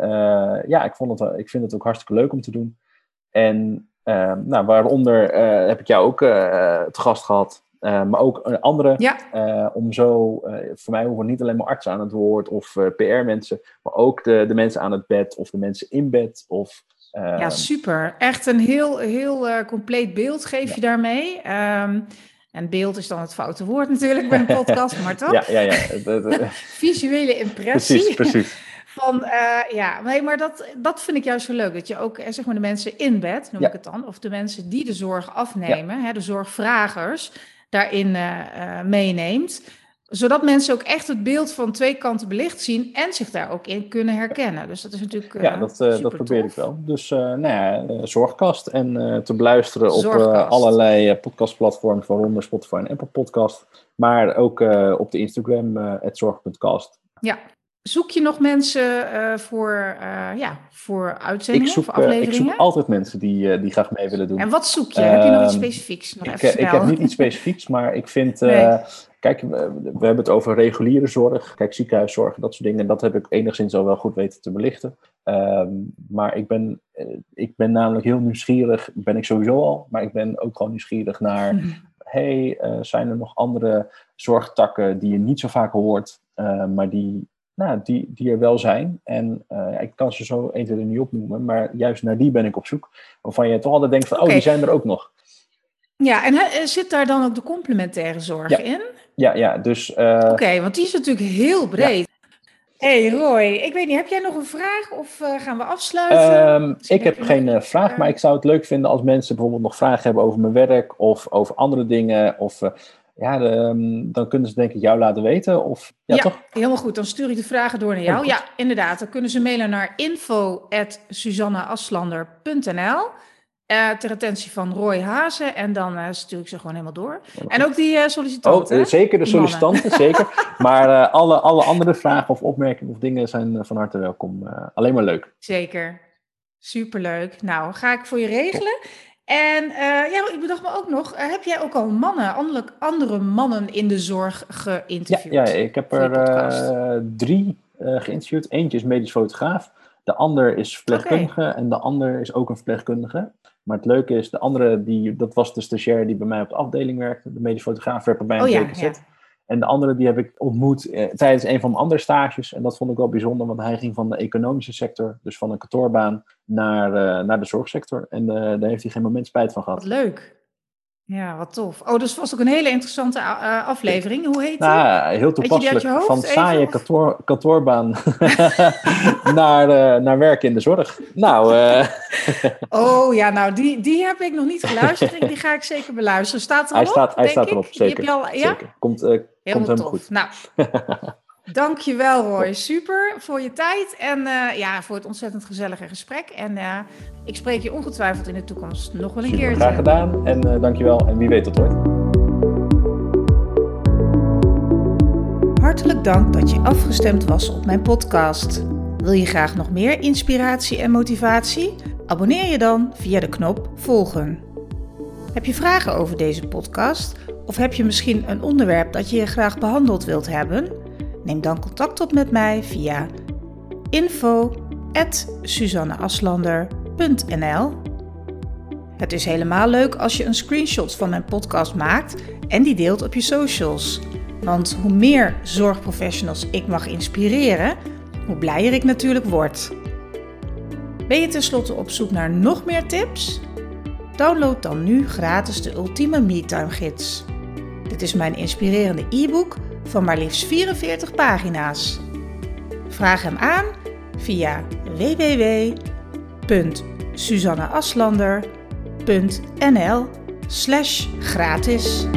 Speaker 2: ja, ik, vond het, ik vind het ook hartstikke leuk om te doen. En uh, nou, waaronder uh, heb ik jou ook te gast gehad, maar ook andere.
Speaker 1: Ja.
Speaker 2: om zo, voor mij hoeven niet alleen maar artsen aan het woord of PR-mensen, maar ook de, de mensen aan het bed of de mensen in bed. Of,
Speaker 1: ja, super. Echt een heel, heel compleet beeld geef je daarmee. Um, en beeld is dan het foute woord natuurlijk bij een podcast, maar toch? [laughs]
Speaker 2: Ja, ja, ja. [laughs]
Speaker 1: Visuele impressie.
Speaker 2: Precies, precies. [laughs]
Speaker 1: Van, uh, ja, nee, maar dat, dat vind ik juist zo leuk. Dat je ook, zeg maar, de mensen in bed, noem
Speaker 2: ja.
Speaker 1: ik het dan, of de mensen die de zorg afnemen, ja. hè, de zorgvragers, daarin uh, uh, meeneemt. Zodat mensen ook echt het beeld van twee kanten belicht zien en zich daar ook in kunnen herkennen. Dus dat is natuurlijk. Uh,
Speaker 2: ja, dat, uh, dat probeer ik wel. Dus uh, nou ja, Zorgkast. En te beluisteren op allerlei podcastplatforms, waaronder Spotify en Apple Podcast. Maar ook op de Instagram, het zorg.cast.
Speaker 1: Ja, Zoek je nog mensen uh, voor, uh, ja, voor uitzendingen
Speaker 2: zoek,
Speaker 1: of afleveringen?
Speaker 2: ik zoek altijd mensen die, die graag mee willen doen.
Speaker 1: En wat zoek je? heb je nog iets ehm, specifieks? Nog
Speaker 2: ik, even ik heb niet iets specifieks, maar ik vind... [laughs] Nee. Kijk, we, we, hebben het over reguliere zorg. Kijk, ziekenhuiszorg, dat soort dingen. Dat heb ik enigszins al wel goed weten te belichten. Um, maar ik ben, ik ben namelijk heel nieuwsgierig. Ben ik sowieso al. Maar ik ben ook gewoon nieuwsgierig naar... Mm. [laughs] hey, zijn er nog andere zorgtakken die je niet zo vaak hoort... maar die nou, die, die er wel zijn. En uh, ik kan ze zo 1, 2, niet opnoemen, maar juist naar die ben ik op zoek. Waarvan je toch altijd denkt van, oh, die zijn er ook nog.
Speaker 1: Ja, en zit daar dan ook de complementaire zorg in?
Speaker 2: Ja, ja, dus... Uh,
Speaker 1: Oké, want die is natuurlijk heel breed. hey Roy, ik weet niet, heb jij nog een vraag of uh, gaan we afsluiten?
Speaker 2: Um, ik heb geen vraag, maar ik zou het leuk vinden als mensen bijvoorbeeld nog vragen hebben over mijn werk of over andere dingen. Of ja, ehm, dan kunnen ze denk ik jou laten weten. Of, ja, ja toch?
Speaker 1: helemaal goed. Dan stuur ik de vragen door naar jou. Ja, inderdaad. Dan kunnen ze mailen naar info.susannaaslander.nl uh, ter attentie van Roy Hazen. En dan uh, stuur ik ze gewoon helemaal door. En ook die uh, sollicitanten.
Speaker 2: Oh, zeker de sollicitanten, [laughs] zeker. Maar alle, alle andere vragen of opmerkingen of dingen zijn van harte welkom. alleen maar leuk.
Speaker 1: Zeker. Superleuk. Nou, ga ik voor je regelen. En ja, ik bedacht me ook nog, heb jij ook al mannen, andere, andere mannen in de zorg geïnterviewd?
Speaker 2: Ja, ja ik heb er drie geïnterviewd. Eentje is medisch fotograaf, de ander is verpleegkundige okay. en de ander is ook een verpleegkundige. Maar het leuke is, de andere, die, dat was de stagiair die bij mij op de afdeling werkte. De medisch fotograaf werd bij mij oh, een ja, En de andere die heb ik ontmoet eh, tijdens een van mijn andere stages. En dat vond ik wel bijzonder, want hij ging van de economische sector, dus van een kantoorbaan, naar, uh, naar de zorgsector. En uh, daar heeft hij geen moment spijt van gehad.
Speaker 1: Wat leuk. Ja, wat tof. Oh, dus was ook een hele interessante uh, aflevering. Hoe heet die?
Speaker 2: Nou, heel toepasselijk. Van saaie kantoor, kantoorbaan [laughs] naar, uh, naar werken in de zorg. Nou. Uh... [laughs]
Speaker 1: oh ja, nou die, die heb ik nog niet geluisterd. die ga ik zeker beluisteren. Staat erop?
Speaker 2: Hij staat, hij staat erop, zeker. Al, ja? zeker. Komt, komt helemaal goed.
Speaker 1: Nou. [laughs] Dankjewel Roy, super voor je tijd en uh, ja, voor het ontzettend gezellige gesprek. En uh, ik spreek je ongetwijfeld in de toekomst nog wel een keer.
Speaker 2: Graag gedaan en uh, dankjewel en wie weet tot ooit.
Speaker 1: Hartelijk dank dat je afgestemd was op mijn podcast. Wil je graag nog meer inspiratie en motivatie? Abonneer je dan via de knop volgen. Heb je vragen over deze podcast? Of heb je misschien een onderwerp dat je graag behandeld wilt hebben? Neem dan contact op met mij via info.suzanneaslander.nl Het is helemaal leuk als je een screenshot van mijn podcast maakt en die deelt op je socials. Want hoe meer zorgprofessionals ik mag inspireren, hoe blijer ik natuurlijk word. Ben je tenslotte op zoek naar nog meer tips? Download dan nu gratis de Ultieme MeTime Gids. Dit is mijn inspirerende e-book van maar liefst 44 pagina's. Vraag hem aan via www.suzanneaslander.nl gratis.